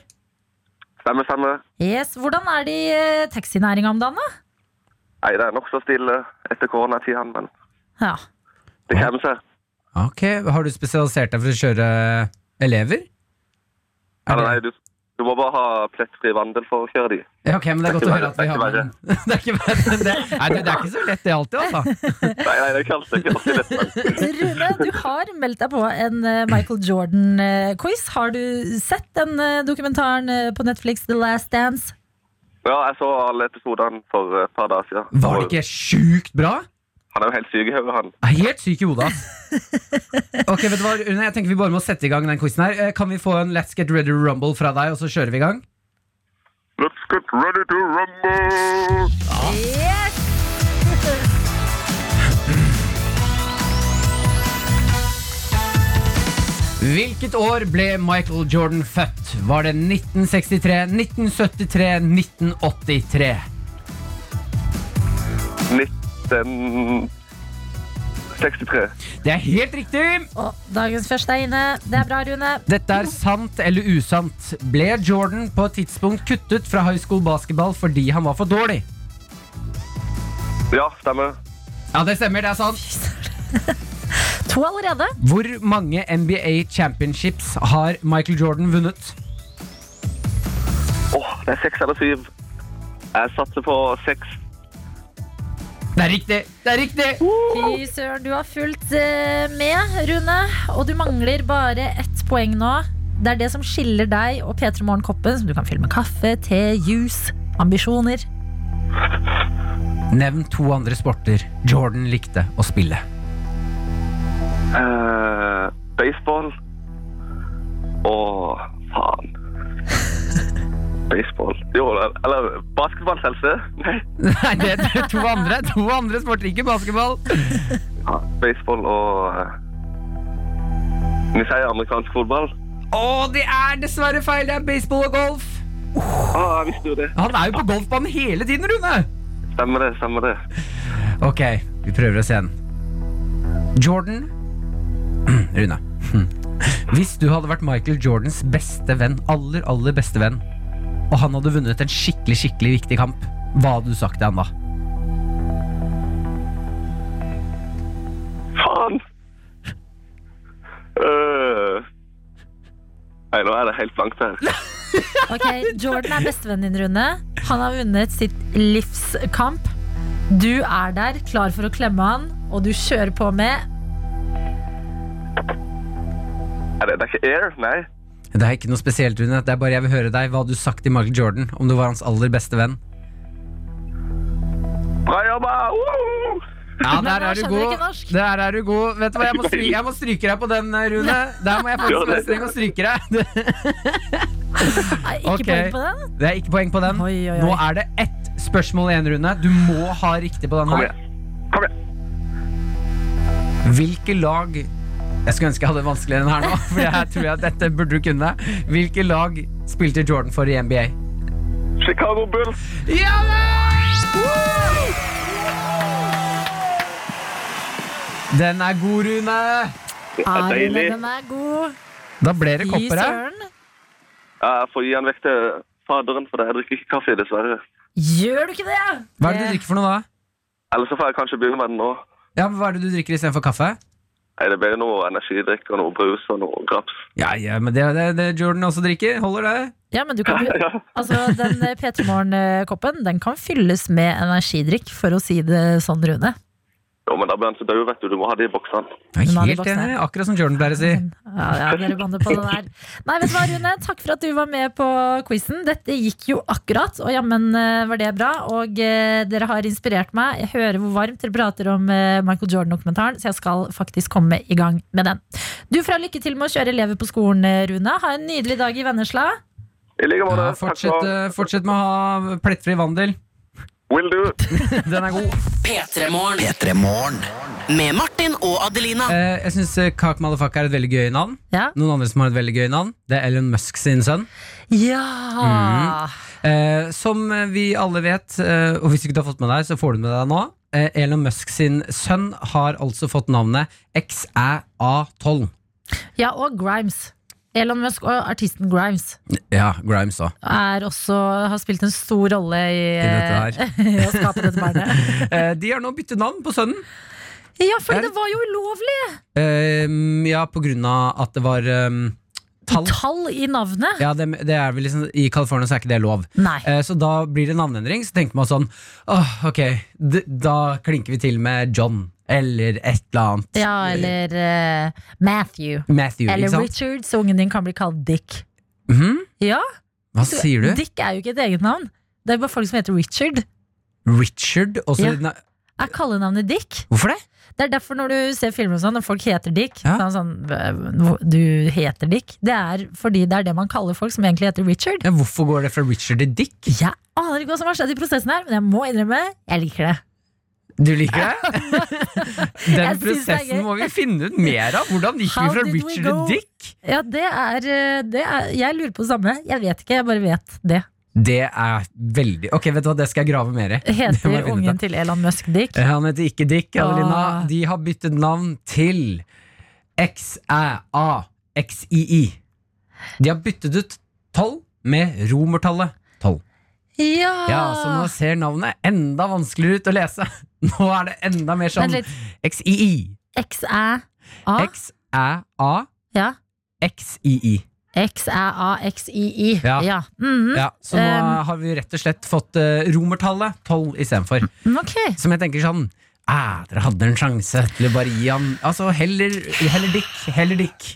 Stemme, stemmer. Yes. Hvordan er det i eh, taxinæringa om dagen, da? Nei, det er nokså stille etter koronatiden, men Ja. det kommer seg. Ok, Har du spesialisert deg for å kjøre elever? Er Eller det- nei, du, du må bare ha plettfri vandel for å kjøre de. Ja, ok, men Det er godt å høre at vi har Det er ikke verre. Det, nei, det, det er ikke så lett, det alltid. altså Nei, nei, det er ikke alltid ikke alltid lett. men- Rune, du har meldt deg på en eh, Michael Jordan-quiz. Har du sett den eh, dokumentaren eh, på Netflix, The Last Dance? Ja, jeg så alle episodene for et par dager siden. Var det ikke sjukt bra? Han er jo helt syk i hodet, han. Helt syk i hodet. Ok, vet du hva, Rune, jeg tenker Vi bare må sette i gang den quizen her. Eh, Kan vi få en Let's Get Ready to Rumble fra deg, og så kjører vi i gang? Let's get ready to rumble! Yes! Hvilket år ble Michael Jordan født? Var det 1963, 1973, 1983? 1963. Det er helt riktig! Og dagens første er inne. Det er bra, Rune. Dette er sant eller usant. Ble Jordan på et tidspunkt kuttet fra high school basketball fordi han var for dårlig? Ja, stemmer. Ja, det stemmer. Det er sant. To allerede. Hvor mange NBA championships har Michael Jordan vunnet? Åh, det er seks eller syv. Jeg satser på seks. Det er riktig! Det er riktig! Fy søren, du har fulgt eh, med, Rune. Og du mangler bare ett poeng nå. Det er det som skiller deg og P3 Morgen-koppen, som du kan fylle med kaffe, te, juice, ambisjoner. Nevn to andre sporter Jordan likte å spille. Eh, baseball og faen. Baseball Jo, eller basketball, selvsagt. Nei. Nei, det er to andre To andre sporter, ikke basketball. Ja, baseball og uh, Vi sier amerikansk fotball. Å, det er dessverre feil! Det er baseball og golf. Ah, jeg visste jo det. Han er jo på golfbanen hele tiden, Rune! Stemmer det, stemmer det. Ok, vi prøver oss igjen. Jordan Rune. Hvis du hadde vært Michael Jordans beste venn, aller, aller beste venn, og han hadde vunnet en skikkelig, skikkelig viktig kamp, hva hadde du sagt til han da? Faen! Nei, nå er det helt blankt her. Ok, Jordan er bestevennen din, Rune. Han har vunnet sitt livskamp. Du er der, klar for å klemme han, og du kjører på med Er det, det er ikke Air? Nei. Det er ikke noe spesielt, Rune. Det er bare jeg vil høre deg. Hva hadde du sagt til Michael Jordan om du var hans aller beste venn? Bra jobba! Woo! Ja, der er du god. Der er du god. Vet du hva, jeg må, stryke, jeg må stryke deg på den, Rune. Der må jeg faktisk være streng og stryke deg. Nei, Ikke okay. poeng på den? Det er ikke poeng på den. Oi, oi, oi. Nå er det ett spørsmål igjen, Rune. Du må ha riktig på den Kom her. igjen. Kom igjen. Hvilke lag Jeg skulle ønske jeg hadde vanskeligere enn her nå, for jeg tror at dette burde du kunne. Hvilke lag spilte Jordan for i NBA? Chicago Bulls. Ja! Den er god, Rune. Det er deilig. den er god. Da ble det kopper her. Ja, Jeg får gi han vekk til faderen, for jeg drikker ikke kaffe, dessverre. Gjør du ikke det? Hva er det du drikker for noe da? Eller så får jeg kanskje begynne med den nå. Ja, men Hva er det du drikker istedenfor kaffe? Nei, Det blir noe energidrikk og noe brus og noe graps. Ja, ja, men det er det, det Jordan også drikker. Holder det? Ja, men du kan jo Altså, den P3 Morgen-koppen Den kan fylles med energidrikk, for å si det sånn, Rune. Jo, men da blir han så død, vet du. Du må ha det i boksene. Jeg er helt enig. Akkurat som Jordan pleier å si. Ja, ja, dere banner på det der. Nei, vet du hva, Rune? Takk for at du var med på quizen. Dette gikk jo akkurat, og jammen eh, var det bra. Og eh, dere har inspirert meg. Jeg hører hvor varmt dere prater om eh, Michael Jordan-dokumentaren, så jeg skal faktisk komme i gang med den. Du får ha lykke til med å kjøre elever på skolen, eh, Rune. Ha en nydelig dag i Vennesla. I like måte. Ja, fortsett, eh, fortsett med å ha plettfri vandel. Will do. Den er god. P3 Morgen. P3 Morgen. Med Martin og Adelina. Eh, jeg syns Kak Malafak er et veldig gøy navn. Ja. Noen andre som har et veldig gøy navn. Det er Elon Musk sin sønn. Ja! Eh, som vi alle vet, eh, og hvis du ikke har fått med deg, så får du med deg nå. Eh, Elon Musk sin sønn har altså fått navnet XÆA12. Ja, og Grimes. Elon Musk og artisten Grimes Ja, Grimes også. er også, har spilt en stor rolle i, I dette i å skape dette barnet. Eh, de har nå byttet navn på sønnen. Ja, for det- var jo ulovlig! Um, ja, på grunn av at det var um, tall. Tall i navnet. Ja, det, det er vel liksom, I California så er ikke det lov. Eh, Så da blir det navneendring. Så tenker man sånn Åh, ok, d da klinker vi til med John. Eller et eller annet. Ja, eller uh, Matthew. Matthew, Eller? Richard, så ungen din kan bli kalt Dick. Mhm. Ja, Hva sier du? Dick er jo ikke et eget navn. Det er bare folk som heter Richard. Richard? Også, Ja. Er kallenavnet Dick? Hvorfor det? Det er derfor når du ser filmer og sånn, og folk heter Dick Ja. så sånn, Du heter Dick? Det er fordi det er det man kaller folk som egentlig heter Richard. Ja, hvorfor går det fra Richard til Dick? Jeg aner ikke hva som har skjedd i prosessen her, men jeg må innrømme jeg liker det. Du liker det? Den prosessen må vi finne ut mer av. Hvordan gikk How vi fra Richard til? Dick? Ja, det er, eh, det er Jeg lurer på det samme. Jeg vet ikke, jeg bare vet det. Det er veldig Ok, vet du hva, det skal jeg grave mer i. Heter ungen til Elon Musk Dick? Han heter ikke Dick, Adelina. De har byttet navn til XÆAXII. De har byttet ut 12 med romertallet 12. Ja! Ja, Så nå ser navnet enda vanskeligere ut å lese. Nå er det enda mer sånn. XII. XæA. Ja. XII. XæAXII. Ja. Ja. Mhm. Ja, så nå Um. har vi rett og slett fått uh, romertallet 12 istedenfor. Okay. Som jeg tenker sånn Æ, Dere hadde en sjanse til å bare gi han Altså, heller, heller Dick. Heller Dick.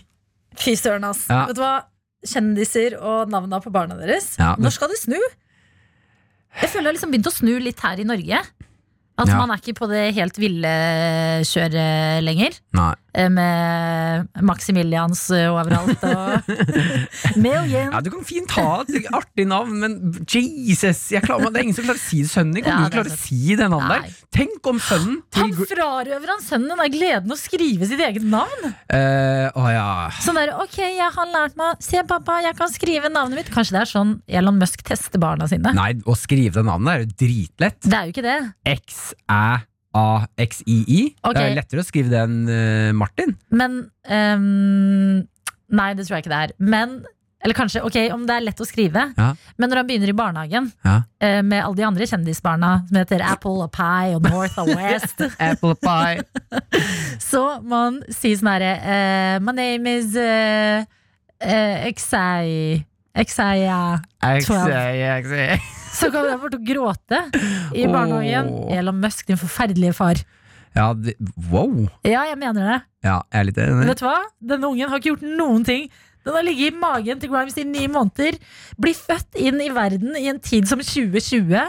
Fy søren, ass. Ja. Vet du hva? Kjendiser og navna på barna deres. Ja, men- Når skal de snu? Jeg føler jeg har liksom begynt å snu litt her i Norge. At Ja. man er ikke på det helt ville kjøret lenger. Nei. Eh, Med Maximilians eh, overalt og Million. Ja, Du kan fint ha et artig navn, men Jesus! Jeg klarer, det er ingen som klarer å si det. Sønnen din kommer Ja, ikke til å klare å si det navnet Nei. der. Tenk om sønnen Han frarøver han sønnen den gleden å skrive sitt eget navn. Uh, Å ja. Sånn der, ok, jeg har lært meg Se pappa, jeg kan skrive navnet mitt Kanskje det er sånn Elon Musk tester barna sine Nei, å skrive det navnet er jo dritlett. Det er jo ikke det X-æ-a-x-i-i. Okay. Det er lettere å skrive det enn uh, Martin. Men um, Nei, det tror jeg ikke det er Men, eller kanskje, ok, om det er lett å skrive Ja. Men når han begynner i barnehagen Ja. eh, Med alle de andre kjendisbarna Som heter Apple og Pie og North og West Apple pie. Så må han si sånn herre uh, My name is uh, uh, Exai Ser, jeg ser. Så kan jeg bort og gråte i barnehagen. Åh. Elon Musk, din forferdelige far. Ja, det, wow. Ja, jeg mener det. Ja, jeg er litt enig. Vet du hva? Denne ungen har ikke gjort noen ting. Den har ligget i magen til Grimes i ni måneder. Blir født inn i verden i en tid som 2020,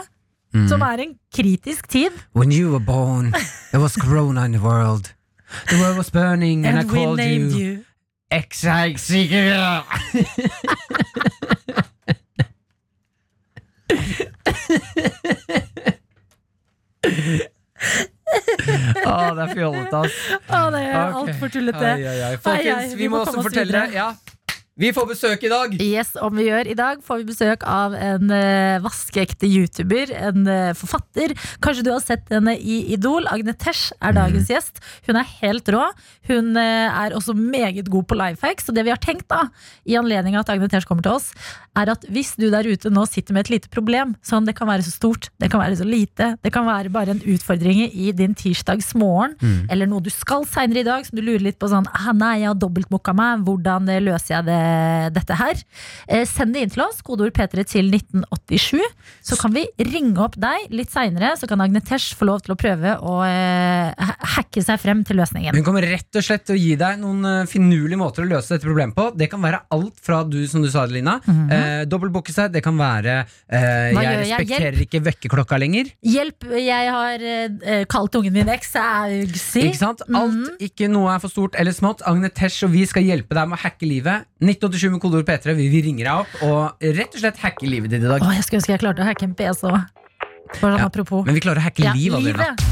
Mm. som er en kritisk tid. When you were born, there was corona in the world. The world was burning, and, I we called you. you. Exai Å, det er fjollete, ass. Å, det er okay. altfor tullete. Ai. Ai, ai, Folkens, vi vi må må også fortelle videre. ja. Vi får besøk i dag. Yes, om vi gjør I dag får vi besøk av en uh, vaskeekte YouTuber, en uh, forfatter. Kanskje du har sett henne i Idol. Agne Tesh er dagens gjest. Hun er helt rå. Hun uh, er også meget god på life hacks. Og det vi har tenkt da, i anledning av at Agne Tesh kommer til oss, er at hvis du der ute nå sitter med et lite problem, sånn det kan være så stort, det kan være så lite, det kan være bare en utfordring i din tirsdagsmorgen, eller noe du skal seinere i dag, som du lurer litt på sånn ah, Nei, jeg har dobbeltmokka meg, hvordan løser jeg det, dette her? Eh, send det inn til oss, kodeord P3 til 1987. Så kan vi ringe opp deg litt seinere, så kan Agne Tesh få lov til å prøve å eh, hacke seg frem til løsningen. Hun kommer rett og slett til å gi deg noen eh, finurlige måter å løse dette problemet på. Det kan være alt fra du, som du sa, Lina. eh, Dobbeltbooke seg. Det kan være eh, Jeg respekterer jeg? ikke vekkerklokka lenger. Hjelp, jeg har eh, kalt ungen min eks. Ikke sant? Alt, ikke noe er for stort eller smått. Agne Tesh og vi skal hjelpe deg med å hacke livet. 1987 med kodeord P3. Vi, vi ringer deg opp og rett og slett hacke livet ditt i dag. Åh, jeg skulle ønske jeg klarte å hacke en PC òg. Sånn Ja, apropos. Men vi klarer å hacke Ja, livet.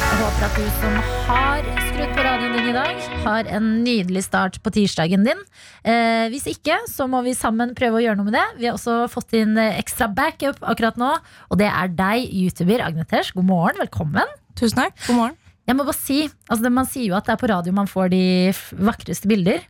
Jeg håper at du som har skrudd på radioen din i dag, har en nydelig start på tirsdagen din. Eh, hvis ikke, så må vi sammen prøve å gjøre noe med det. Vi har også fått inn eh, ekstra backup akkurat nå, og det er deg, YouTuber Agnetesh. God morgen, velkommen. Tusen takk. God morgen. Jeg må bare si, altså det, Man sier jo at det er på radio man får de vakreste bilder.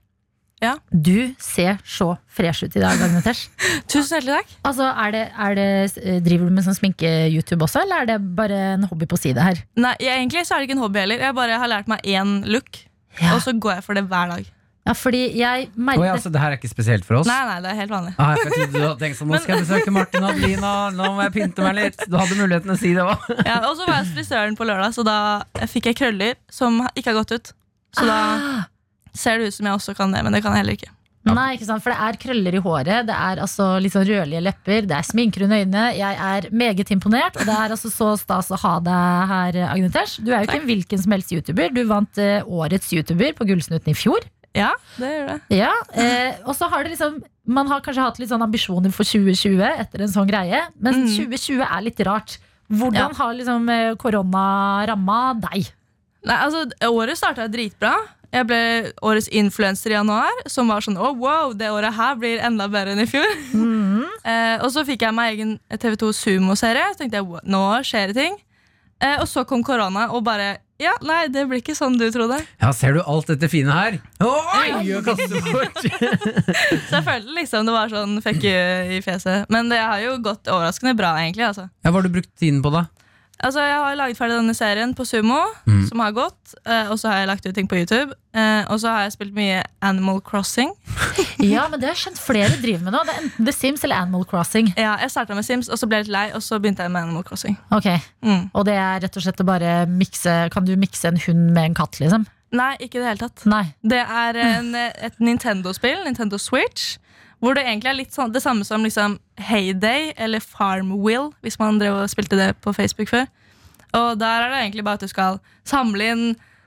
Ja. Du ser så fresh ut i dag, Agnetesh. Tusen hjertelig takk. Altså, er det, er det, eh, driver du med sånn sminke-YouTube også, eller er det bare en hobby på side her? Nei, jeg, Egentlig så er det ikke en hobby heller. Jeg bare har lært meg én look, Ja. og så går jeg for det hver dag. Ja, fordi jeg Oi, merker altså, det her er ikke spesielt for oss. Nei, nei, det er helt vanlig. Ah, jeg trodde du hadde tenkt sånn, Nå skal jeg besøke Martin og Adelina, nå må jeg pynte meg litt. Du hadde muligheten å si det òg. Ja, og så var jeg hos frisøren på lørdag, så da fikk jeg krøller som ikke har gått ut. Så da ah, ser det ut som jeg også kan det, men det kan jeg heller ikke. Nei, ikke sant, for det er krøller i håret, det er altså litt sånn rødlige lepper, det er sminker under øynene. Jeg er meget imponert, og det er altså så stas å ha deg her, Agnetesh. Du er jo ikke en hvilken som helst YouTuber. Du vant uh, årets YouTuber på Gullsnutten i fjor. Ja, det gjør det. Ja, eh, og så har det liksom Man har kanskje hatt litt sånn ambisjoner for 2020 etter en sånn greie, men Mm. 2020 er litt rart. Hvordan har liksom eh, korona ramma deg? Nei, altså, Året starta dritbra. Jeg ble årets influenser i januar, som var sånn oh, wow, det året her blir enda bedre enn i fjor. Eh, og så fikk jeg meg egen TV2 Sumo-serie. Så tenkte jeg "Wow, nå skjer det ting. Eh, og så kom korona, og bare Ja, nei, det blir ikke sånn du trodde. Ja, ser du alt dette fine her? Oi, Ja. Så jeg følte liksom det var sånn fuck you i fjeset. Men det har jo gått overraskende bra, egentlig. Altså. Ja, Hva har du brukt tiden på, da? Altså, Jeg har laget ferdig denne serien på Sumo, Mm. som har gått. Eh, og så har jeg lagt ut ting på YouTube. Eh, og så har jeg spilt mye Animal Crossing. Ja, men det har jeg skjønt flere driver med nå. Det er enten The Sims eller Animal Crossing. Ja, Jeg starta med Sims, og så ble jeg litt lei, og så begynte jeg med Animal Crossing. Ok, Mm. Og det er rett og slett å bare mikse Kan du mikse en hund med en katt, liksom? Nei, ikke i det hele tatt. Nei. Det er en, et Nintendo-spill, Nintendo Switch, hvor det egentlig er litt sånn, det samme som liksom Heyday eller Farmville, hvis man drev og spilte det på Facebook før. Og der er det egentlig bare at du skal samle inn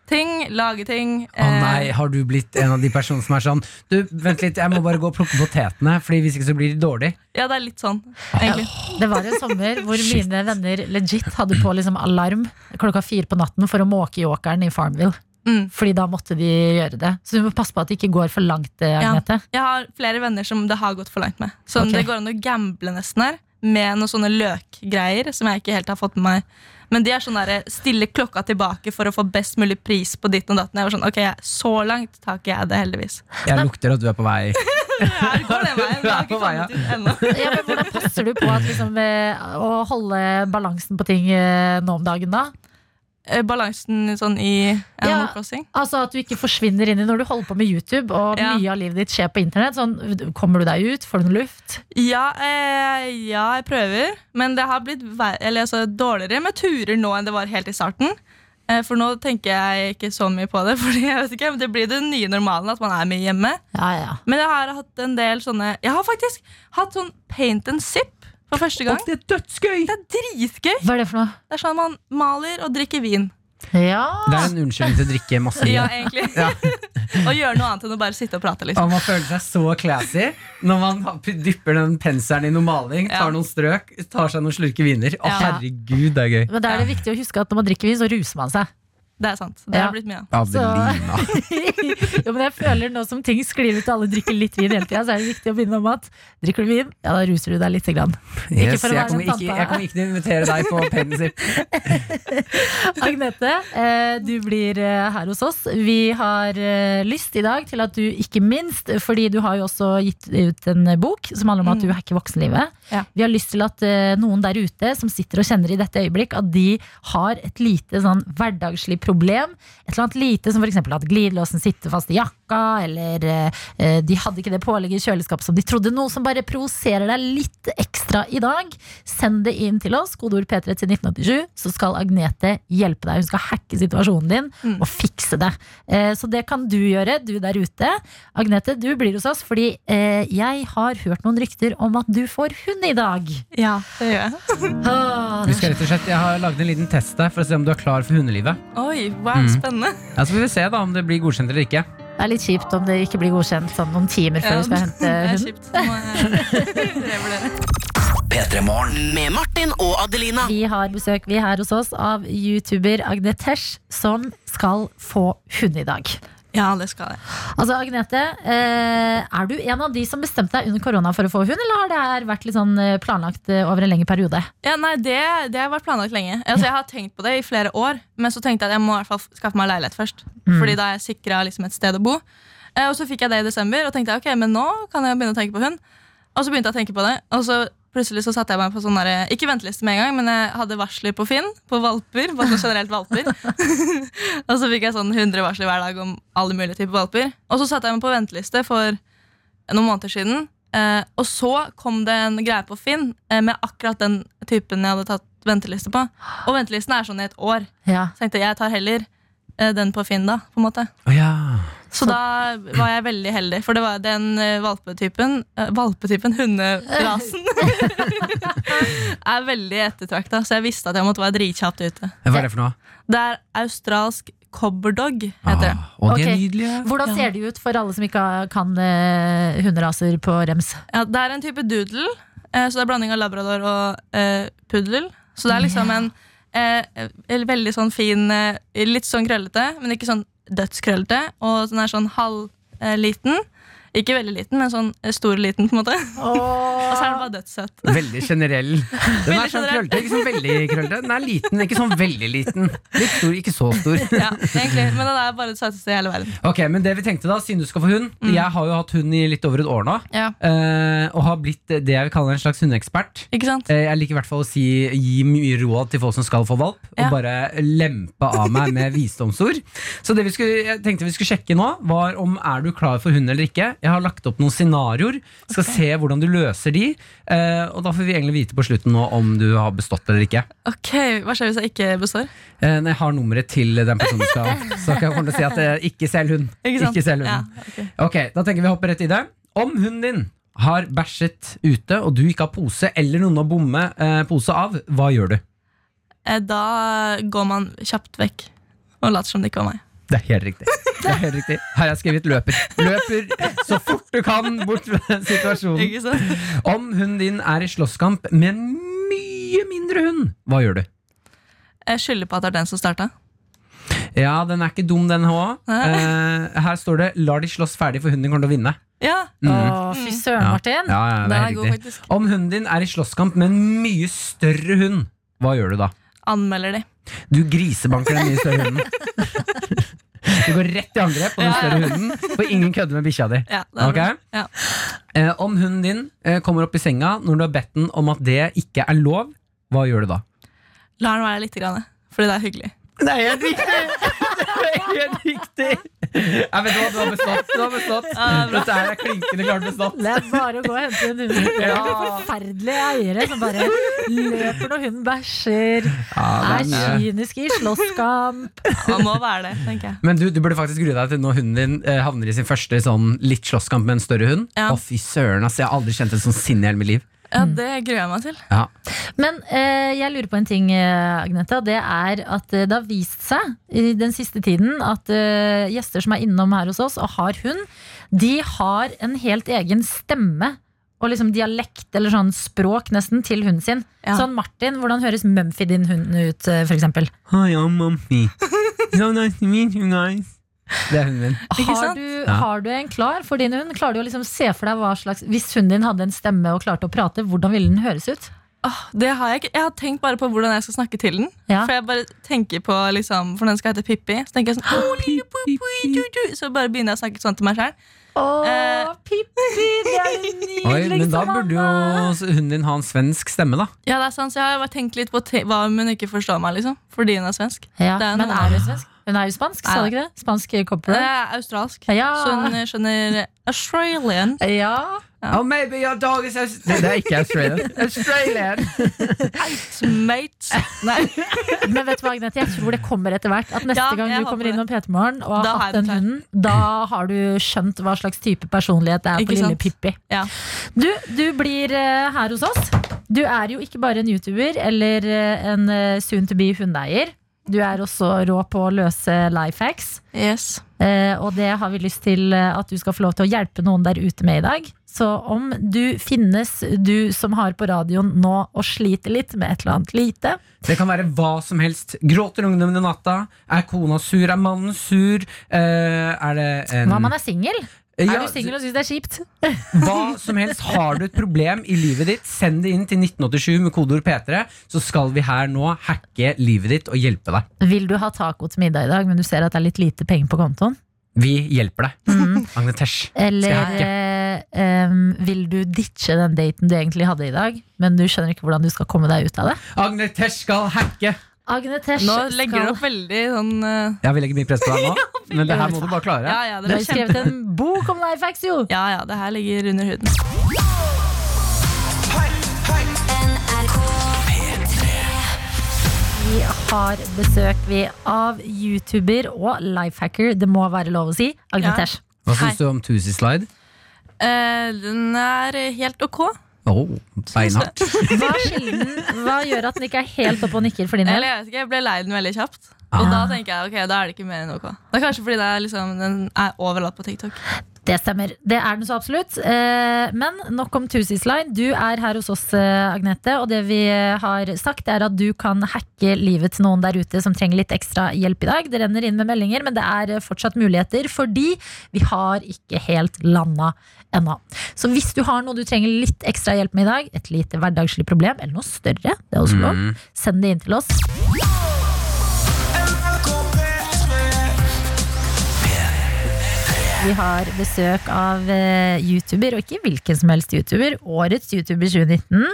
ting, lage ting. Å nei, har du blitt en av de personene som er sånn Du, vent litt, jeg må bare gå og plukke potetene, Fordi hvis ikke så blir det dårlig. Ja, det er litt sånn, egentlig. Det var en sommer hvor mine venner legit hadde på liksom alarm klokka fire på natten for å måke i i Farmville. Mm. Fordi da måtte de gjøre det. Så du må passe på at det ikke går for langt, Agnete. Ja. Jeg har flere venner som det har gått for langt med. Så okay. det går an å gamble nesten her, med noen sånne løkgreier som jeg ikke helt har fått med meg. Men de er sånn der, stille klokka tilbake for å få best mulig pris på ditt og datten. Jeg var sånn, ok, Så langt tar ikke jeg det, heldigvis. Jeg lukter at du er på vei. Ja, går den veien. Du er på vei, ja. Ja, men hvordan passer du på at liksom, eh, å holde balansen på ting eh, nå om dagen da? Eh, balansen sånn i Animal Ja. Crossing. Altså At du ikke forsvinner inn i når du holder på med YouTube og Ja. mye av livet ditt skjer på internett. Sånn, kommer du deg ut? Får du noe luft? Ja, eh, ja, jeg prøver. Men det har blitt eller, altså, dårligere med turer nå enn det var helt i starten. Eh, for nå tenker jeg ikke så mye på det. Fordi jeg vet ikke, Det blir den nye normalen at man er mye hjemme. Ja, ja. Men jeg har hatt en del sånne Jeg har faktisk hatt sånn paint and sip for første gang. Det er dødsgøy! Det er dritgøy! Hva er det for noe? Det er sånn man maler og drikker vin. Ja. Det er en unnskyldning til å drikke masse vin. Ja, egentlig. og gjøre noe annet enn å bare sitte og prate. Liksom. Og man føler seg så classy når man dypper den penselen i noe maling, tar Ja. noen strøk, tar seg noen slurker viner. Å, Ja. herregud, det er gøy. Men da er det viktig å huske at når man drikker vin, så ruser man seg. Det er sant. Det Ja. har blitt mye av. Adelina. jo, men jeg føler nå som ting sklir ut og alle drikker litt vin hele tida, så er det viktig å minne om at drikker du vin, ja, da ruser du deg lite grann. Yes, for å jeg, være kommer ikke, jeg kommer ikke til å invitere deg på penisen. Agnete, eh, du blir eh, her hos oss. Vi har eh, lyst i dag til at du, ikke minst, fordi du har jo også gitt ut en bok som handler om at du hacker voksenlivet. Ja. Vi har lyst til at eh, noen der ute som sitter og kjenner i dette øyeblikk, at de har et lite sånn hverdagslig problem. Et eller annet lite som f.eks. at glidelåsen sitter fast i jakka, eller eh, de hadde ikke det pålegget i kjøleskapet som de trodde. Noe som bare provoserer deg litt ekstra i dag. Send det inn til oss, kodeord P3 til 1987, så skal Agnete hjelpe deg. Hun skal hacke situasjonen din og fikse det. Eh, så det kan du gjøre, du der ute. Agnete, du blir hos oss fordi eh, jeg har hørt noen rykter om at du får hund i dag. Ja, det gjør jeg. Vi skal rett og slett, Jeg har laget en liten test der for å se om du er klar for hundelivet. Oi, wow, Mm. spennende. Ja, så får vi se da om det blir godkjent eller ikke. det er litt kjipt om det ikke blir godkjent sånn noen timer før Ja, du skal hente det er hund. kjipt. Nå må jeg. P3 Morgen. Med Martin og Adelina. Vi har besøk vi er her hos oss av YouTuber Agnetesh, som skal få hund i dag. Ja, det skal jeg. Altså Agnete, eh, er du en av de som bestemte deg under korona for å få hund, eller har det her vært litt sånn eh, planlagt eh, over en lengre periode? Ja, nei, det, det har vært planlagt lenge. Altså, jeg har tenkt på det i flere år, men så tenkte jeg at jeg må i hvert fall skaffe meg leilighet først. Fordi da er jeg sikra liksom, et sted å bo. Eh, og så fikk jeg det i desember, og tenkte jeg, ok, men nå kan jeg begynne å tenke på hund. Og så begynte jeg å tenke på det, og så plutselig så satte jeg meg på sånn ikke venteliste med en gang, men jeg hadde varsler på Finn, på valper, bare sånn generelt valper. og så fikk jeg sånn 100 varsler hver dag om alle mulige typer valper. Og så satte jeg meg på venteliste for noen måneder siden, eh, og så kom det en greie på Finn eh, med akkurat den typen jeg hadde tatt venteliste på. Og ventelisten er sånn i et år. Ja. Så tenkte jeg jeg tar heller den på Finn da, på en måte. Oh, ja. Så da var jeg veldig heldig, for det var den eh, valpetypen eh, Valpetypen, hunderasen, er veldig ettertrakta, så jeg visste at jeg måtte være dritkjapt ute. Hva er det for noe? Det er australsk cobberdog, heter det. Ah, og de er Ok. nydelige. Hvordan ser de ut for alle som ikke kan eh, hunderaser på rems? Ja, det er en type doodle, eh, så det er blanding av labrador og eh, puddel. Så det er liksom en eh, veldig sånn fin eh, Litt sånn krøllete, men ikke sånn dødskrøllete. Og den er sånn halvliten. Ikke veldig liten, men sånn eh, stor liten, på en måte. Og så er den bare dødssøt. Veldig generell. Den er sånn krøllete, ikke sånn veldig krøllete. Den er liten, ikke sånn veldig liten. Litt stor, ikke så stor. Ja, egentlig, Men den er bare det søteste i hele verden. Ok, men det vi tenkte da, siden du skal få hund Jeg har jo hatt hund i litt over et år nå. Ja, eh, og har blitt det jeg vil kalle en slags hundeekspert. ikke sant? Eh, Jeg liker i hvert fall å si, gi mye råd til folk som skal få valp, Ja. og bare lempe av meg med visdomsord. Så det vi skulle, jeg tenkte vi skulle sjekke nå, var om er du klar for hund eller ikke. Jeg har lagt opp noen scenarioer, skal se hvordan du løser de. eh, og da får vi egentlig vite på slutten nå om du har bestått eller ikke. Ok, Hva skjer hvis jeg ikke består? Eh, når jeg har nummeret til den personen skal Så kan jeg komme til å si at jeg, ikke selg hund. Ikke sant? selg Ja, hunden. ok. Ok, da tenker vi å hoppe rett i det. Om hunden din har bæsjet ute, og du ikke har pose, eller noen å bomme eh, pose av, hva gjør du? Eh, Da går man kjapt vekk og later som det ikke var meg. Det er helt riktig. Det er helt riktig. Her har jeg skrevet løper. Løper så fort du kan bort fra den situasjonen. Ikke sant? Om hunden din er i slåsskamp med en mye mindre hund, hva gjør du? Jeg skylder på at det er den som starta. Ja, den er ikke dum, den òg. Eh, her står det 'lar de slåss ferdig, for hunden din kommer til å vinne'. Ja, Å, fy søren, Martin. Ja, ja, det er det er god, Om hunden din er i slåsskamp med en mye større hund, hva gjør du da? Anmelder de. Du grisebanker den mye større hunden. Du går rett i angrep på den større hunden, for ingen kødder med bikkja di. Ja, det Ok? Ja. Eh, om hunden din eh, kommer opp i senga når du har bedt den om at det ikke er lov, hva gjør du da? La den være litt, grann, fordi det er hyggelig. Det er helt riktig! Helt riktig! Jeg vet du hva, du har bestått. Du har bestått. Dette her er klinkende klart bestått. Det er bare å gå og hente en hund. Det er Ja. forferdelige eiere som bare løper når hunden bæsjer. Ja, Er det er kyniske i slåsskamp. Man må være det, tenker jeg. Men du, du burde faktisk grue deg til når hunden din eh, havner i sin første sånn litt slåsskamp med en større hund. Å fy søren, ass, jeg har aldri kjent et sånn sinn i hele mitt liv. Ja, Det gruer jeg meg til. Ja. Men eh, jeg lurer på en ting, Agnetha, det er at eh, det har vist seg i den siste tiden at eh, gjester som er innom her hos oss og har hund, de har en helt egen stemme. Og liksom dialekt eller sånn språk nesten til hunden sin. Ja. Sånn Martin, hvordan høres Mumphy din hund ut, eh, for eksempel? Hi, I'm Mumphy. So nice to meet you guys. Det er hunden min. Har du, Ja. har du en klar for din hund? Klarer du å liksom se for deg hva slags Hvis hunden din hadde en stemme og klarte å prate, hvordan ville den høres ut? Oh, det har jeg ikke. Jeg har tenkt bare på hvordan jeg skal snakke til den. Ja. For jeg bare tenker på liksom, For den skal hete Pippi. Så tenker jeg sånn «Å, lille Pippi, du, du». Så bare begynner jeg å snakke sånn til meg sjøl. Åh, Eh. Pippi, det er nydelig! Oi, men da burde jo hunden din ha en svensk stemme, da. Ja, det er sant, så jeg har bare tenkt litt på te hva om hun ikke forstår meg, liksom. Fordi hun er svensk. Ja, Det er men er hun svensk? Hun er jo spansk, sa du ikke det? Spansk copper. er australsk. Ja. Så hun skjønner Australian. Ja. Oh, maybe your dog is aus- Det, det er ikke Australian. Australian. Mate. Nei. Men vet du hva, Agnete? Jeg tror det kommer etter hvert. At neste Ja, gang du kommer innom P3morgen og har Da hatt den hunden, da har du skjønt hva slags type personlighet det er på sant? lille? Pippi. Ja. Du, du blir eh, her hos oss. Du er jo ikke bare en YouTuber eller eh, en eh, soon to be hundeeier. Du er også rå på å løse life hacks. Yes. Eh, og det har vi lyst til eh, at du skal få lov til å hjelpe noen der ute med i dag. Så om du finnes, du som har på radioen nå og sliter litt med et eller annet lite, Det kan være hva som helst. Gråter ungdommen i natta? Er kona sur? Er mannen sur? Eh, er det en hva om man er singel? Er du singel og syns det er kjipt? Hva som helst. Har du et problem i livet ditt, send det inn til 1987 med kodeord P3, så skal vi her nå hacke livet ditt og hjelpe deg. Vil du ha taco til middag i dag, men du ser at det er litt lite penger på kontoen? Vi hjelper deg. Agne Tesh. Eller eh, vil du ditche den daten du egentlig hadde i dag, men du skjønner ikke hvordan du skal komme deg ut av det? Agne Tesh skal hacke! Agne Tesh Nå legger du opp veldig sånn uh... Jeg vil legger mye press på deg nå, men det her må du bare klare. Ja, ja, Du det har skrevet en bok om life hacks, jo! Ja, ja, det her ligger under huden. Vi har besøk vi av YouTuber og lifehacker, det må være lov å si, Agne Ja. Tesh. Hva syns du om Tusi Slide? Uh, den er helt ok. Oh, beinhardt. Hva, hva gjør at den ikke er helt oppe og nikker for din Eller del? jeg vet ikke, jeg ble lei den veldig kjapt. Og da tenker jeg, ok, da er det ikke mer enn ok. Det er kanskje fordi det er liksom, den er overlatt på TikTok. Det stemmer. Det er den så absolutt. Eh, Men nok om Tusis Line. Du er her hos oss, eh, Agnete, og det vi har sagt, er at du kan hacke livet til noen der ute som trenger litt ekstra hjelp i dag. Det renner inn med meldinger, men det er eh, fortsatt muligheter, fordi vi har ikke helt landa ennå. Så hvis du har noe du trenger litt ekstra hjelp med i dag, et lite hverdagslig problem, eller noe større, det er også lov, Mm. send det inn til oss. Vi har besøk av uh, YouTuber, og ikke hvilken som helst YouTuber. Årets YouTuber 2019.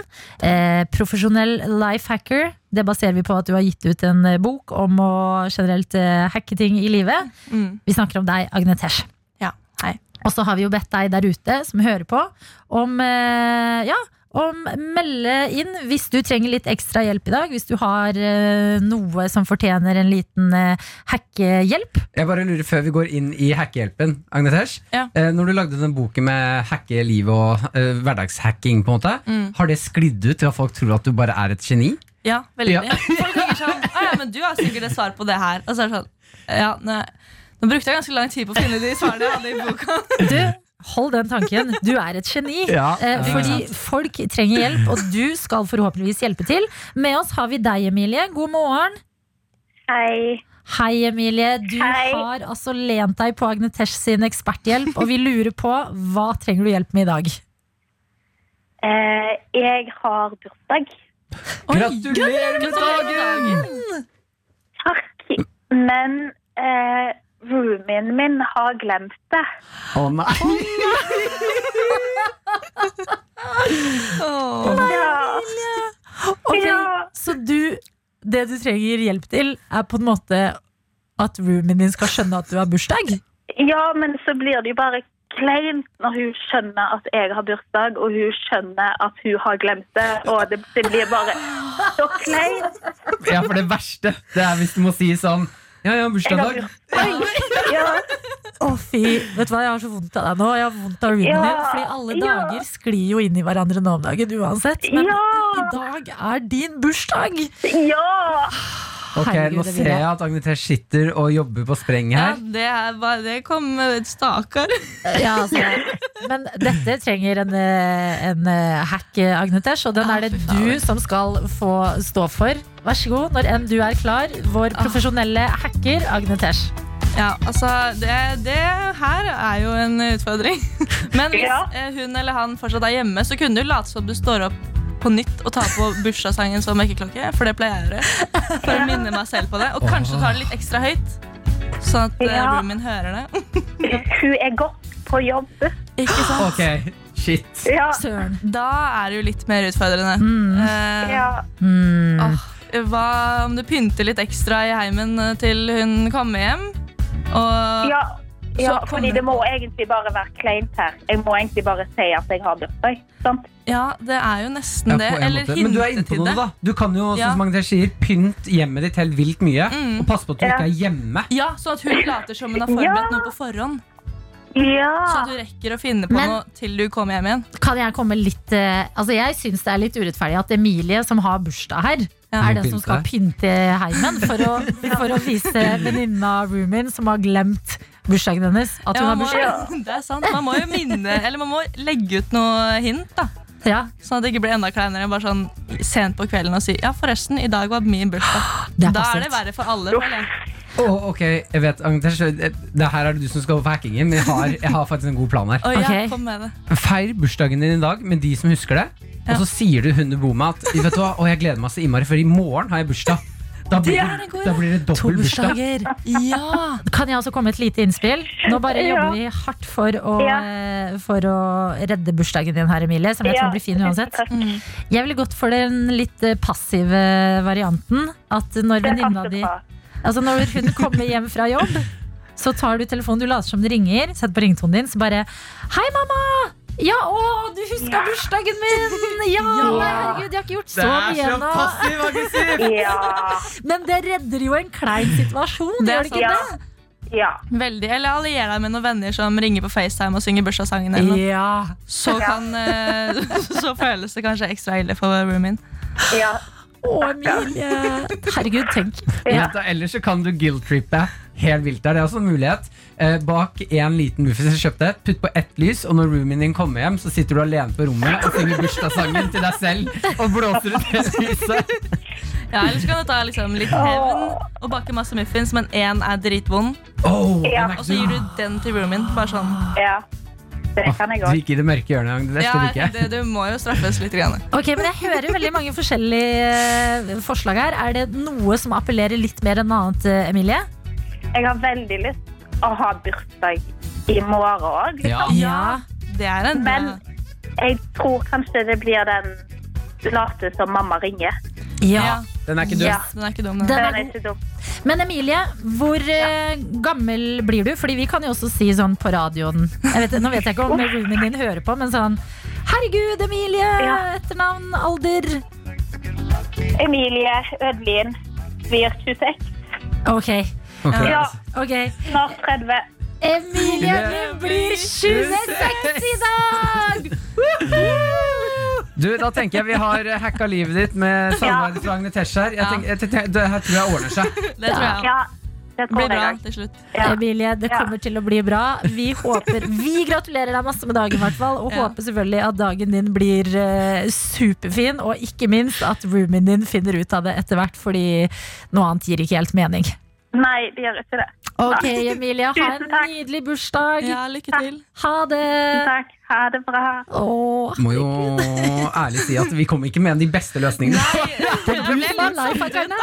Uh, profesjonell life hacker. Det baserer vi på at du har gitt ut en eh, bok om å generelt uh, hacke ting i livet. Mm. Vi snakker om deg, Agnetesh. Ja, hei. Og så har vi jo bedt deg der ute som hører på, om eh, ja, om melde inn hvis du trenger litt ekstra hjelp i dag. Hvis du har eh, noe som fortjener en liten eh, hackehjelp. Jeg bare lurer før vi går inn i hackehjelpen, Agnetesh. Ja. Eh, når du lagde den boken med hacke livet og uh, hverdagshacking, på en måte, Mm. har det sklidd ut til at folk tror at du bare er et geni? Ja, veldig. Ja. Folk tenker sånn, «Å ja, men du har sikkert et svar på det her. Og så er det sånn, ja, nei. Nå brukte jeg ganske lang tid på å finne de svarene jeg hadde i boka. Du, hold den tanken. Du er et geni. Ja, eh, fordi folk trenger hjelp, og du skal forhåpentligvis hjelpe til. Med oss har vi deg, Emilie. God morgen. Hei. Hei, Emilie. Du Hei. har altså lent deg på Agnetesh sin eksperthjelp, og vi lurer på hva trenger du hjelp med i dag? Eh, jeg har bursdag. Gratulerer med dagen! Takk. Men eh, roomien min har glemt det. Å nei! Ja. Okay, Ja. Så du Det det du trenger hjelp til, er på en måte at roomien din skal skjønne at du har bursdag. Ja, men så blir det jo bare kleint når hun skjønner at jeg har bursdag, og hun skjønner at hun har glemt det, og det, det blir bare så kleint. Ja, for det verste Det er hvis du må si sånn Ja, jeg har bursdag i dag. Ja, fy, vet du hva, Jeg har så vondt av deg nå. Jeg har vondt av roomien Ja, din. Fordi alle ja. dager sklir jo inn i hverandre nå om dagen uansett. Men Ja. i dag er din bursdag! ja. Ok, Herregud, Nå ser jeg. at Agnete sitter og jobber på spreng Ja, her. det, er bare, det kom Stakkar. Ja, altså, men dette trenger en, eh, en eh, hack, Agnetesh, og den er det du som skal få stå for. Vær så god, når enn du er klar. Vår profesjonelle hacker, Agnetesh. Ja, altså, det, det her er jo en utfordring. Men hvis Ja. eh, hun eller han fortsatt er hjemme, så kunne du late som du står opp på nytt og tar på bursdagssangen som vekkerklokke. For det pleier jeg å gjøre. For å minne meg selv på det. Og kanskje ta det litt ekstra høyt. Sånn at uh, Ja. roomien hører det. Hun er godt på jobb. Ikke sant? Ok, shit. Ja. Søren. Da er det jo litt mer utfordrende. Mm. Uh, ja. Mm. åh, hva om du pynter litt ekstra i heimen eh, til hun kommer hjem? Og Ja, ja Så fordi det må egentlig bare være kleint her. Jeg må egentlig bare si at jeg har bursdag. Ja, det er jo nesten Ja, det. Eller. Men du er inne på noe, da. Du kan jo, Ja. som Agnetesh sier, pynt hjemmet ditt helt vilt mye. Mm. Og passe på at du Ja. ikke er hjemme. Ja, Sånn at hun later som hun har forberedt Ja. noe på forhånd. Ja. Så du rekker å finne på Men- noe til du kommer hjem igjen. Kan jeg komme litt eh, Altså Jeg syns det er litt urettferdig at Emilie, som har bursdag her, Ja. er den som skal pynte heimen for å, for å vise venninna Rumin roomien som har glemt bursdagen hennes, at hun Ja, har bursdag. Ja, det er sant. Man må jo minne Eller man må legge ut noe hint, da. Ja, Sånn at det ikke blir enda kleinere. Bare sånn sent på kvelden og si Ja, forresten, i dag var min bursdag. Da er det verre for alle. Å, ok, jeg vet, Agnes, det det her er det du som skal på hackingen, men jeg har, jeg har faktisk en god plan her. Oh, ja, Ok. kom med det. Feir bursdagen din i dag med de som husker det. Ja. Og så sier du hun du bor med at vet du hva, å, jeg gleder meg så innmari, for i morgen har jeg bursdag. Da blir Det det, da blir det To dobbel bursdag. Ja! Kan jeg også komme med et lite innspill? Nå bare Ja. jobber vi hardt for å, Ja. eh, for å redde bursdagen din her, Emilie. Som jeg tror blir fin uansett. Mm. Jeg ville gått for den litt eh, passive varianten. At når venninna di. Altså når hun kommer hjem fra jobb, så tar du telefonen, du later som det ringer, setter på ringtonen din, så bare Hei, mamma! Ja, å, du huska bursdagen min! Ja, herregud, jeg har ikke gjort så mye ennå. passiv aggressiv! Ja. Men det redder jo en klein situasjon, Det gjør det ikke Ja. det? ja. Veldig. Eller allier deg med noen venner som ringer på FaceTime og synger bursdagssangen. Eller. Ja. Så, kan, eh, så føles det kanskje ekstra ille for roomien. ja. Å, Emilie. Herregud, tenk. Ja. Ja, Ellers så kan du guilt-trippe helt vilt der. Det er også en mulighet. Eh, bak en liten muffins jeg kjøpte, putt på ett lys, og når roomien din kommer hjem, så sitter du alene på rommet og synger bursdagssangen til deg selv og blåser ut hele lyset. Ja, Eller så kan du ta liksom litt hevn og bake masse muffins, men én er dritvond. Oh, Ja. Og så gir du den til roomien. Bare sånn. ja. Det kan jeg gikk i det mørke hjørnet. Det Ja, liker jeg. det, du må jo straffes litt. Grann. Ok, men Jeg hører veldig mange forskjellige eh, forslag her. Er det noe som appellerer litt mer enn annet, eh, Emilie? Jeg har veldig lyst å ha bursdag i morgen òg. Ja. Ja. Det er en Men jeg tror kanskje det blir den late som mamma ringer. Ja. Den er ikke dum. Ja. Den er ikke dum, den. Den er ikke dum. Men Emilie, hvor ja. gammel blir du? Fordi vi kan jo også si sånn på radioen jeg vet, Nå vet jeg ikke om roomien din hører på, men sånn Herregud, Emilie! Ja. Etternavn, alder Emilie Ødlin blir 26. Ok, okay. Ja, Okay. snart 30. Emilie, du blir 26 i dag! Du, Da tenker jeg vi har hacka livet ditt med samarbeidet fra Agnetesh her. Jeg tenker, jeg tenker, det her tror jeg ordner seg. Det tror jeg. Ja, det Blir bra til slutt. Ja. Emilie, det Ja. kommer til å bli bra. Vi håper Vi gratulerer deg masse med dagen, hvert fall. Og Ja. håper selvfølgelig at dagen din blir uh, superfin. Og ikke minst at roomien din finner ut av det etter hvert, fordi noe annet gir ikke helt mening. Nei, det gjør ikke det. Ok, Emilie, ha en nydelig bursdag. Ja, lykke til. Ha det! Takk. Ha det bra. Åh, Må jo ærlig si at vi kommer ikke med de beste løsningene. Jeg ble litt lifehackeren!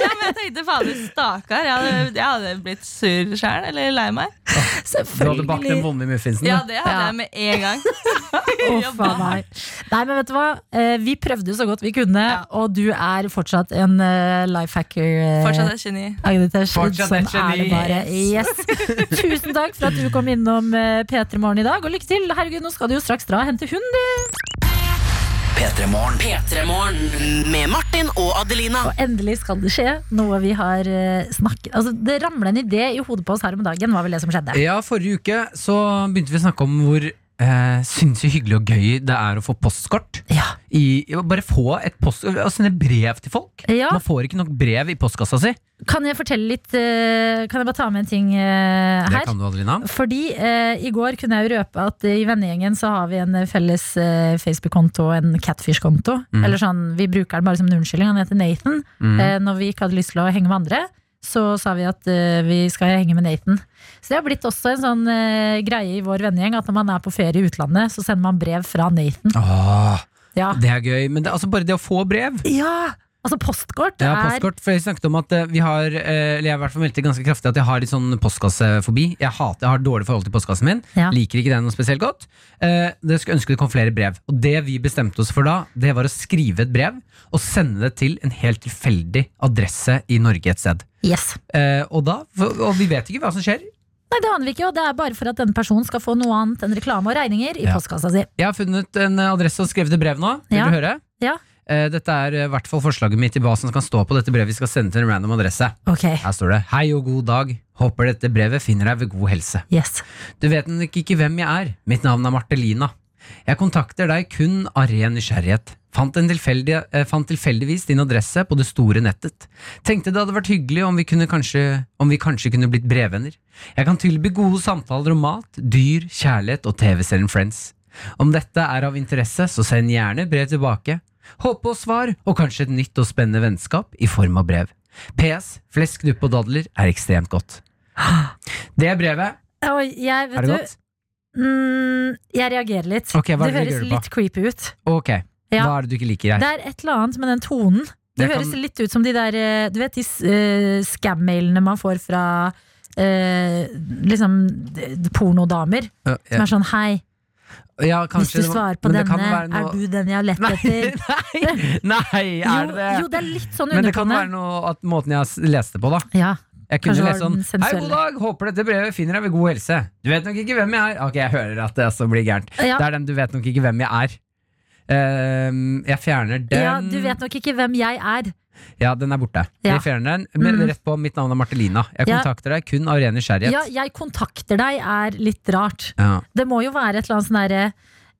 Ja, men jeg tenkte fader, stakkar. Jeg hadde, jeg hadde blitt sur sjæl, eller lei meg. Du hadde bakt den Selvfølgelig. vonde muffinsen. Ja, da. det hadde Ja. jeg med en gang. Uff a meg. Nei, men vet du hva? Eh, Vi prøvde så godt vi kunne, og du er fortsatt en uh, life hacker. eh, Fortsatt et geni. Fortsatt et sånn er det geni. bare. Yes. Tusen takk for at du kom innom uh, P3 Morgen i dag, og lykke til. Herregud, nå skal du jo straks dra og hente hund. du. P3morgen. P3morgen med Martin og Adelina. Og endelig skal det skje noe vi har eh, snakket Altså, Det ramla en idé i hodet på oss her om dagen, var vel det som skjedde. Ja, forrige uke så begynte vi å snakke om hvor eh, sinnssykt hyggelig og gøy det er å få postkort. Ja. I, bare få et post, og sende brev til folk. Ja. Man får ikke nok brev i postkassa si. Kan jeg fortelle litt eh, Kan jeg bare ta med en ting eh, Det her? kan du, Adelina. Fordi eh, i går kunne jeg jo røpe at eh, i vennegjengen så har vi en eh, felles eh, Facebook-konto og en Catfish-konto. Mm. Eller sånn, Vi bruker den bare som en unnskyldning. Han heter Nathan. Mm. Eh, når vi ikke hadde lyst til å henge med andre, så sa vi at uh, vi skal henge med Nathan. Så det har blitt også en sånn uh, greie i vår vennegjeng at når man er på ferie i utlandet, så sender man brev fra Nathan. Åh, Ja, det er gøy. Men det, altså bare det å få brev. ja altså postkort Ja, er postkort, for jeg snakket om at eh, vi har Eller jeg har hvert fall meldt ganske kraftig at jeg har litt sånn postkassefobi. Jeg hater, jeg har dårlig forhold til postkassen min. Ja. Liker ikke den noe spesielt godt. Eh, det skulle ønske det kom flere brev. Og det vi bestemte oss for da, det var å skrive et brev og sende det til en helt tilfeldig adresse i Norge et sted. Yes. Eh, og da, og vi vet ikke hva som skjer. Nei, det aner vi ikke, og det er bare for at denne personen skal få noe annet enn reklame og regninger i Ja. postkassa si. Jeg har funnet en adresse og skrevet et brev nå. Vil Ja. du høre? Ja. Eh, dette er eh, i hvert fall forslaget mitt i hva som kan stå på dette brevet vi skal sende til en random adresse. Ok, Her står det 'Hei og god dag. Håper dette brevet finner deg ved god helse'. yes. Du vet nok ikke hvem jeg er. Mitt navn er Martelina. Jeg kontakter deg kun av ren nysgjerrighet. Fant, en tilfeldig, eh, fant tilfeldigvis din adresse på det store nettet. Tenkte det hadde vært hyggelig om vi, kunne kanskje, om vi kanskje kunne blitt brevvenner. Jeg kan tilby gode samtaler om mat, dyr, kjærlighet og TV-serien Friends. Om dette er av interesse, så send gjerne brev tilbake. Håp på svar, og kanskje et nytt og spennende vennskap i form av brev. PS. Flesk, dupp og dadler er ekstremt godt. Det er brevet. Oi, jeg, vet Er det du, godt? Mm, jeg reagerer litt. Okay, det høres litt creepy ut. Ok, Ja. hva er det du ikke liker her? Det er et eller annet med den tonen. Det, Det kan- høres litt ut som de der eh, Du vet de uh, scam-mailene man får fra uh, liksom pornodamer. Uh, yeah. Som er sånn hei, Ja, hvis du svarer på det kan denne, noe- er du den jeg har lett etter? nei, nei, er det det? Jo, det er litt sånn Men det kan være noe at måten jeg leste på, da. Ja, Jeg kunne lest lese sånn Hei, god dag, håper dette brevet finner deg ved god helse. Du vet nok ikke hvem jeg er. Ok, jeg hører at det også blir gærent. Ja. Det er den du vet nok ikke hvem jeg er. Ehm, jeg fjerner den. ja, du vet nok ikke hvem jeg er. Ja, den er borte. Ja. Jeg fjerner den. Men Mhm. rett på mitt navn er Martelina. Jeg Ja. kontakter deg kun av ren nysgjerrighet. Ja, jeg kontakter deg er litt rart. Ja. Det må jo være et eller annet sånn derre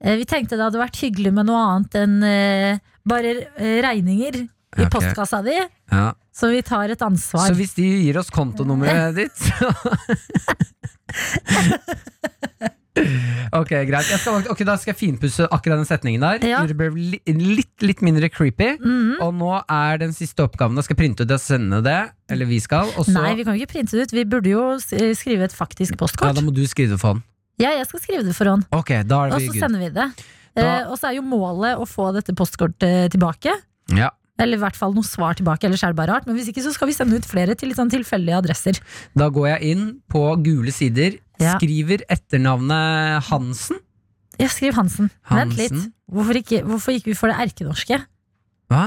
eh, Vi tenkte det hadde vært hyggelig med noe annet enn eh, bare eh, regninger i okay. postkassa di. Ja. Så vi tar et ansvar. Så hvis de gir oss kontonummeret ditt så Ok, greit. Skal, ok, Da skal jeg finpusse akkurat den setningen der. Ja. Det ble litt, litt mindre creepy. Mhm. Og nå er den siste oppgaven. Da skal jeg printe ut og sende det. Eller vi skal. Også... Nei, vi kan ikke printe det ut. Vi burde jo skrive et faktisk postkort. ja. Da må du skrive det for hånd. Ja, jeg skal skrive det for hånd. Ok, da er Og så sender vi det. Da- Eh, og så er jo målet å få dette postkortet tilbake. Ja. Eller i hvert fall noe svar tilbake, ellers er det bare rart. Men hvis ikke så skal vi sende ut flere til litt sånn tilfeldige adresser. Da går jeg inn på gule sider, Ja. skriver etternavnet Hansen. Ja, skriv Hansen. Vent litt. Hvorfor ikke, hvorfor gikk vi for det erkenorske? Hva?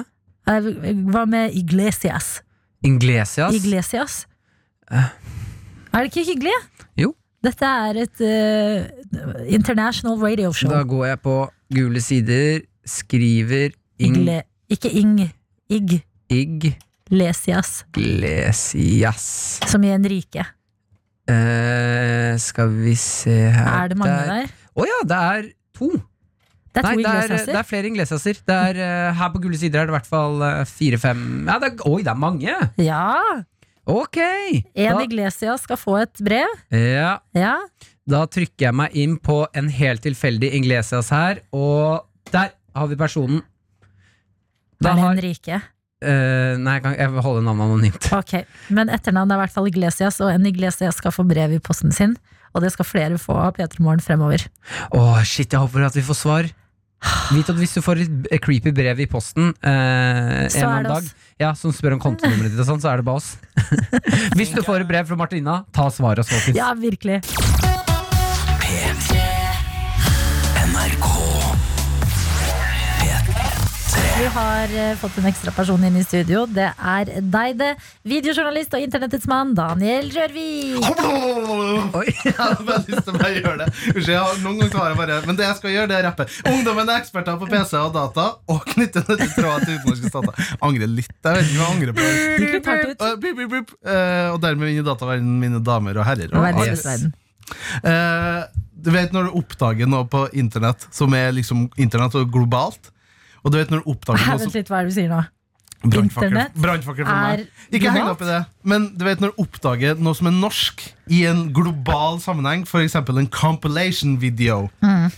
Eh, Hva med Iglesias? Inglesias. Iglesias? Uh. Er det ikke hyggelig? Jo. Dette er et uh, international radio show. Da går jeg på gule sider, skriver Ing... Igle, ikke Ing. Ig. Iglesias. Lesias. Som i Enrique. Eh, skal vi se her Er det mange der? Å ja, det er to. Det er Nei, det er, det er flere Inglesiaser. Det er, eh, her på gule sider er det i hvert fall uh, fire-fem ja, det er, Oi, det er mange! Ja. Ok! En Da, Iglesias skal få et brev. ja, Ja. da trykker jeg meg inn på en helt tilfeldig Inglesias her, og der har vi personen. Da er det har, Eh, nei, jeg, kan, jeg vil holde navnet anonymt. Ok, Men etternavnet er i hvert fall Iglesias, og en Iglesias skal få brev i posten sin. Og det skal flere få av P3 Morgen fremover. Åh, shit, jeg håper at vi får svar. Vit at hvis du får et creepy brev i posten eh, en eller annen dag, ja, som spør om kontonummeret ditt, og sånn, så er det bare oss. hvis du får et brev fra Martina, ta svaret og så til. Ja, virkelig. Vi har eh, fått en ekstra person inn i studio. Det er deg, det. Videojournalist og internettets mann Daniel Rørvik. Oi. Jeg hadde bare lyst til å bare gjøre det. Unnskyld, jeg har noen ganger klarer bare Men det jeg skal gjøre, det er rappe. Ungdommen er eksperter på PC og data og knytter dette til tråder til utenlandske stater. Angrer litt. Jeg vet ikke hva jeg angrer på. Litt hardt ut. Eh. Eh, Og dermed inn i dataverdenen, mine damer og herrer. Og verdensverden. Du vet når du oppdager noe på internett som er liksom internett og globalt? Og du vet når du oppdager noe Vent litt, hva er det du sier nå? Brannfakkel brannfakkel for meg. er Ikke heng opp i det. Men du vet når du oppdager noe som er norsk i en global sammenheng, f.eks. en compilation video. Mm.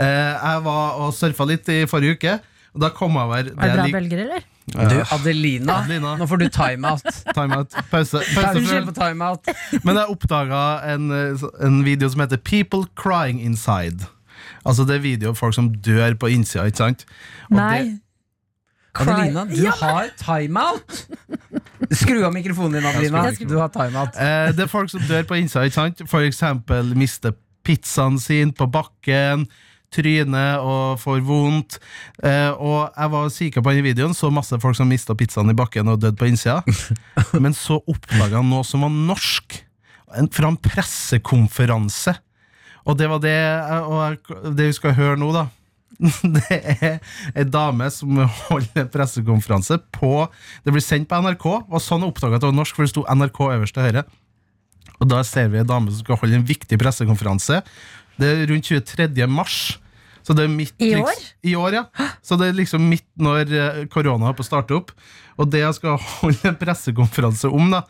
Eh, jeg var og surfa litt i forrige uke, og da kom jeg over Er det bra bølger, eller? Du, Adelina, Adelina. nå får du timeout. time Pause. Pause Unnskyld for, timeout. men jeg oppdaga en, eh, en video som heter People Crying Inside. Altså Det er videoer av folk som dør på innsida, ikke sant? Og Nei. det- Adelina, du har timeout! Skru av mikrofonen din, Adelina. Du har timeout. Eh, det er folk som dør på innsida, ikke sant? For eksempel mister pizzaen sin på bakken, trynet og får vondt. Eh, og jeg var sikker på den videoen, så masse folk som mista pizzaen i bakken og døde på innsida. Men så oppdaga han noe som var norsk, en, fra en pressekonferanse. Og det var det, og det vi skal høre nå, da. Det er ei dame som holder pressekonferanse på Det blir sendt på NRK, og sånn oppdaga at det var norsk, for det sto NRK øverst til høyre. Og da ser vi ei dame som skal holde en viktig pressekonferanse. Det er rundt 23. mars. Så det er midt, I år? år? I år, ja. Så det er liksom midt når eh, korona er på å starte opp. Og det jeg skal holde en pressekonferanse om, da,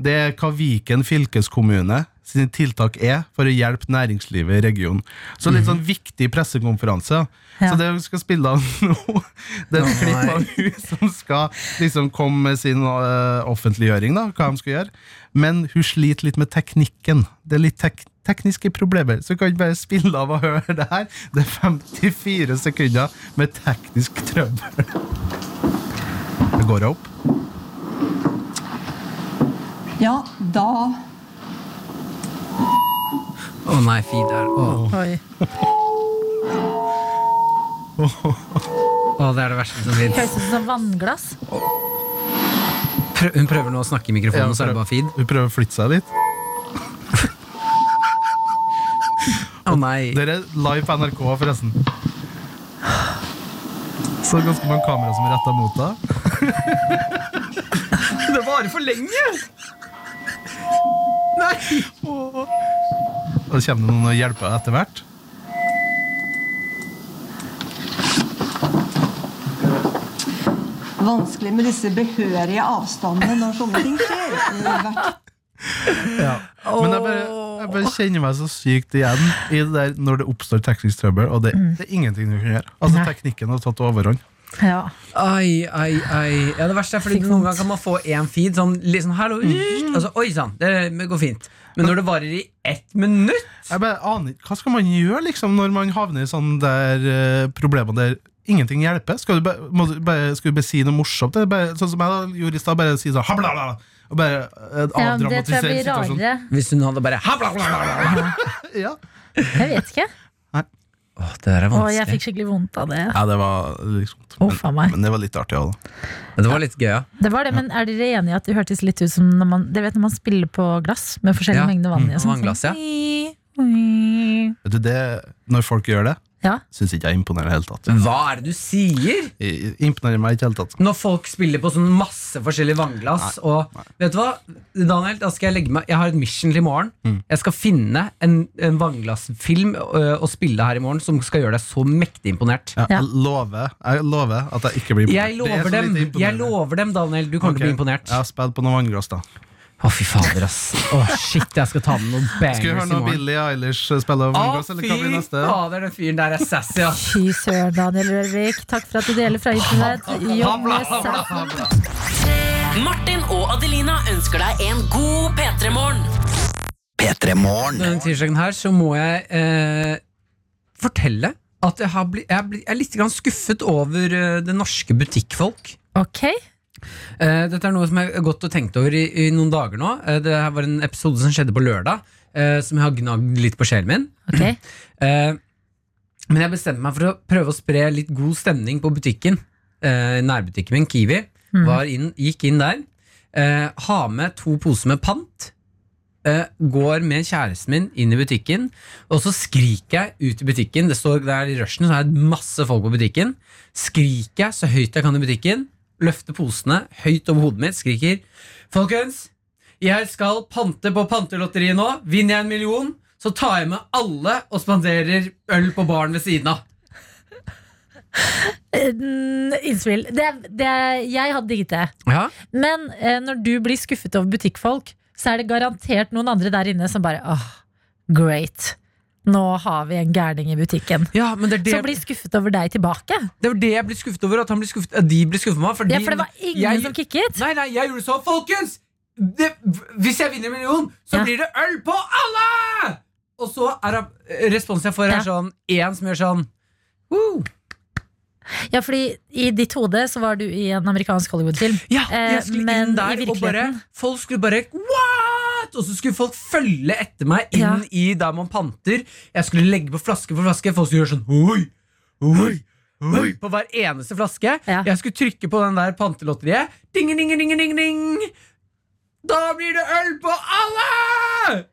det er hva Viken fylkeskommune sine tiltak er for å hjelpe næringslivet i regionen. Så litt sånn viktig pressekonferanse. Ja. Så det vi skal spille av nå, det er et klipp av hun som skal liksom komme med sin uh, offentliggjøring, da, hva de skal gjøre. Men hun sliter litt med teknikken. Det er litt tek tekniske problemer. Så vi kan ikke bare spille av og høre det her. Det er 54 sekunder med teknisk trøbbel. Det går opp. Ja, da Å nei, fy der. Å, Oi. Å, det er det verste som fins. Høres ut som vannglass. Prøv, hun prøver nå å snakke i mikrofonen, Ja, så er det bare feed. Hun prøver å flytte seg litt. Å nei. Dere er live på NRK, forresten. Så ganske mange kamera som er retta mot deg. Det varer for lenge! Nei! Og det kommer det noen og hjelper deg etter hvert. Vanskelig med disse behørige avstandene når sånne ting skjer. Ja. Men jeg bare, jeg bare kjenner meg så sykt igjen i det der når det oppstår teknisk trøbbel, og det, det er ingenting du kan gjøre. Altså Teknikken har tatt overhånd. Ja. Ai, ai, ai. Ja, det verste er fordi noen ganger kan man få én feed, sånn liksom, hallo, hallo, altså, Oi sann, det går fint. Men når det varer i ett minutt Jeg bare aner Hva skal man gjøre liksom når man havner i sånne der uh, problemer der ingenting hjelper? Skal du bare, må du bare, skal du bare si noe morsomt? Bare, sånn som jeg da gjorde i stad, bare si sånn habla, og bare uh, ja, avdramatisere blir situasjonen. Hvis hun hadde bare Ja. Jeg vet ikke. Åh, det er Åh, jeg fikk skikkelig vondt av det. ja, det var litt Å, men, meg. men det var litt artig òg, da. Men Det var litt gøy, ja. Det var det, men Er dere enige i at det hørtes litt ut som når man, dere vet når man spiller på glass med forskjellige Ja, mengder vann i? og sånn, vannglass, ja. sånn, Vet du, det, når folk gjør det, Ja. syns ikke jeg imponerer i det hele tatt. Hva er det du sier? I- Imponerer meg ikke helt tatt. Når folk spiller på sånn masse forskjellige vannglass og Vet du hva, Daniel, da skal jeg legge meg Jeg har et mission til i morgen. Mm. Jeg skal finne en, en vannglassfilm å spille her i morgen som skal gjøre deg så mektig imponert. Ja, Ja. jeg, lover, jeg lover at jeg ikke blir Jeg Det er lover så dem, lite jeg lover dem, Daniel. Du kommer til å bli imponert. Jeg har spilt på noen vannglass, da. Å, fy fader, ass. Å, shit, jeg skal ta med noen Skal vi høre morgen. Billie Eilish spille Å, vannglass, eller hva blir fy fader, den fyren der er sassy, ass. Fy søren, Daniel Rørvik. Takk for at du deler fra internett. Jonge Sassen. Martin og Adelina ønsker deg en god P3-morgen. P3 Morgen. Denne tirsdagen her så må jeg eh, fortelle at jeg, har bli, jeg, er bli, jeg er litt skuffet over eh, det norske butikkfolk. Ok. Eh, dette er noe som jeg har gått og tenkt over i, i noen dager nå. Eh, det her var en episode som skjedde på lørdag, eh, som jeg har gnagd litt på sjelen min. Okay. Men jeg bestemte meg for å prøve å spre litt god stemning på butikken. nærbutikken min, Kiwi. Var inn, gikk inn der. Ha med to poser med pant. Uh, går med kjæresten min inn i butikken, og så skriker jeg ut i butikken. Det står der i rushen, så er det masse folk på butikken. Skriker jeg så høyt jeg kan i butikken. Løfter posene høyt over hodet mitt. Skriker Folkens, jeg skal pante på pantelotteriet nå. Vinner jeg en million, så tar jeg med alle og spanderer øl på baren ved siden av. Mm, Innspill. Det, det, jeg hadde digget det. Ja, Men eh, når du blir skuffet over butikkfolk, så er det garantert noen andre der inne som bare åh, great. Nå har vi en gærning i butikken. ja men det det, Som blir skuffet over deg tilbake. det var det jeg ble skuffet over. At, han ble skuffet, de ble skuffet over meg. fordi- Ja, for det var ingen jeg- som kikket. Nei, nei, jeg gjorde så, folkens! Det, hvis jeg vinner en million, så Ja. blir det øl på alle! Og så er responsen jeg får, er Ja. sånn én som gjør sånn Woo! Ja, fordi i ditt hode så var du i en amerikansk Hollywood-film. Ja, Eh, jeg skulle eh, inn der, og bare Folk skulle bare What?! Og så skulle folk følge etter meg inn Ja. i der man panter. Jeg skulle legge på flaske for flaske. Folk skulle gjøre sånn Oi! Oi! Oi! På hver eneste flaske. Ja. Jeg skulle trykke på den der pantelotteriet. Ding, ding, ding, ding, ding, ding. Da blir det øl på alle!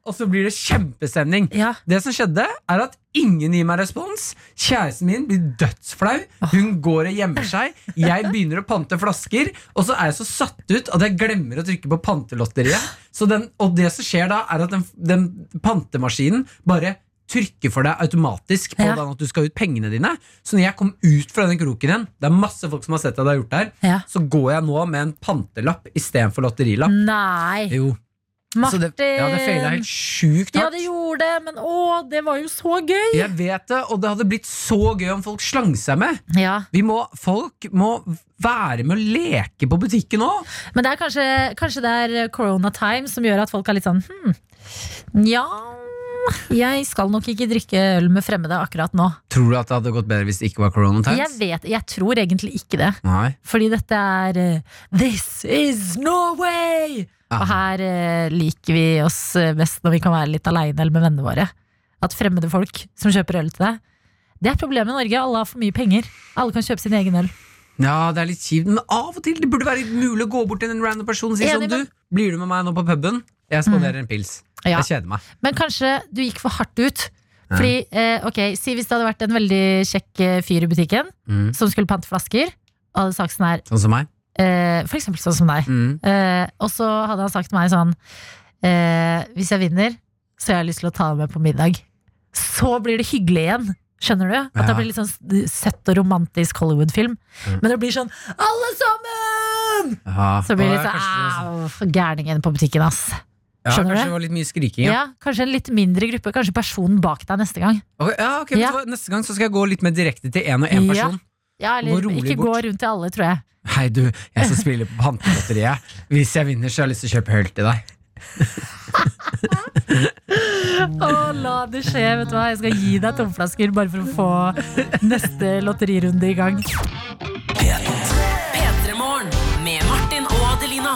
Og så blir det kjempestemning. Ja. Det som skjedde, er at ingen gir meg respons. Kjæresten min blir dødsflau. Hun går og gjemmer seg. Jeg begynner å pante flasker, og så er jeg så satt ut at jeg glemmer å trykke på pantelotteriet. Så den, og det som skjer da, er at den, den pantemaskinen bare trykker for deg automatisk på Ja. den at du skal ut pengene dine. Så når jeg kom ut fra den kroken igjen, det er masse folk som har sett at jeg har gjort det her, Ja. så går jeg nå med en pantelapp istedenfor lotterilapp. Nei. Jo. Martin! det, ja, det feila helt sjukt Ja, det gjorde det, men å, det var jo så gøy! Jeg vet det, og det hadde blitt så gøy om folk slang seg med. Ja, Vi må, folk må være med å leke på butikken òg. Men det er kanskje, kanskje det er corona time som gjør at folk er litt sånn hm, ja jeg skal nok ikke drikke øl med fremmede akkurat nå. Tror du at det hadde gått bedre hvis det ikke var corona Jeg vet, jeg tror egentlig ikke det. Nei. Fordi dette er eh, This is Norway! Ah. Og her eh, liker vi oss eh, best når vi kan være litt aleine eller med vennene våre. At fremmede folk som kjøper øl til deg Det er problemet i Norge. Alle har for mye penger. Alle kan kjøpe sin egen øl. Ja, det er litt kjipt, men av og til det burde være mulig å gå bort til en random person og si sånn Enig, men- Du, blir du med meg nå på puben? Jeg spanderer en pils. Ja. Jeg kjeder meg. Men kanskje du gikk for hardt ut. Fordi, eh, ok, Si hvis det hadde vært en veldig kjekk eh, fyr i butikken Mm. som skulle pante flasker, og hadde sagt sånn her Sånn som meg. eh, For eksempel sånn som deg. Mm. Eh, og så hadde han sagt til meg sånn eh, Hvis jeg vinner, så har jeg lyst til å ta deg med på middag. Så blir det hyggelig igjen. Skjønner du? At det blir litt sånn s- søtt og romantisk Hollywood-film. Mm. Men det blir sånn Alle sammen! Ja. Så blir det Og litt kanskje sånn Au, gærningen på butikken, ass. Ja, skjønner kanskje du? det var litt mye skriking. Ja. Ja. kanskje en litt mindre gruppe. Kanskje personen bak deg neste gang. Ok, ja, ok, vet Ja. hva? Neste gang så skal jeg gå litt mer direkte til én og én Ja. person. Ja, Gå eller rolig ikke bort. gå rundt til alle, tror jeg. Hei, du, jeg skal spille på Pantelotteriet. Hvis jeg vinner, så har jeg lyst til å kjøpe øl til deg. Å, la det skje, vet du hva. Jeg skal gi deg tomflasker bare for å få neste lotterirunde i gang. P3 Morgen med Martin og Adelina.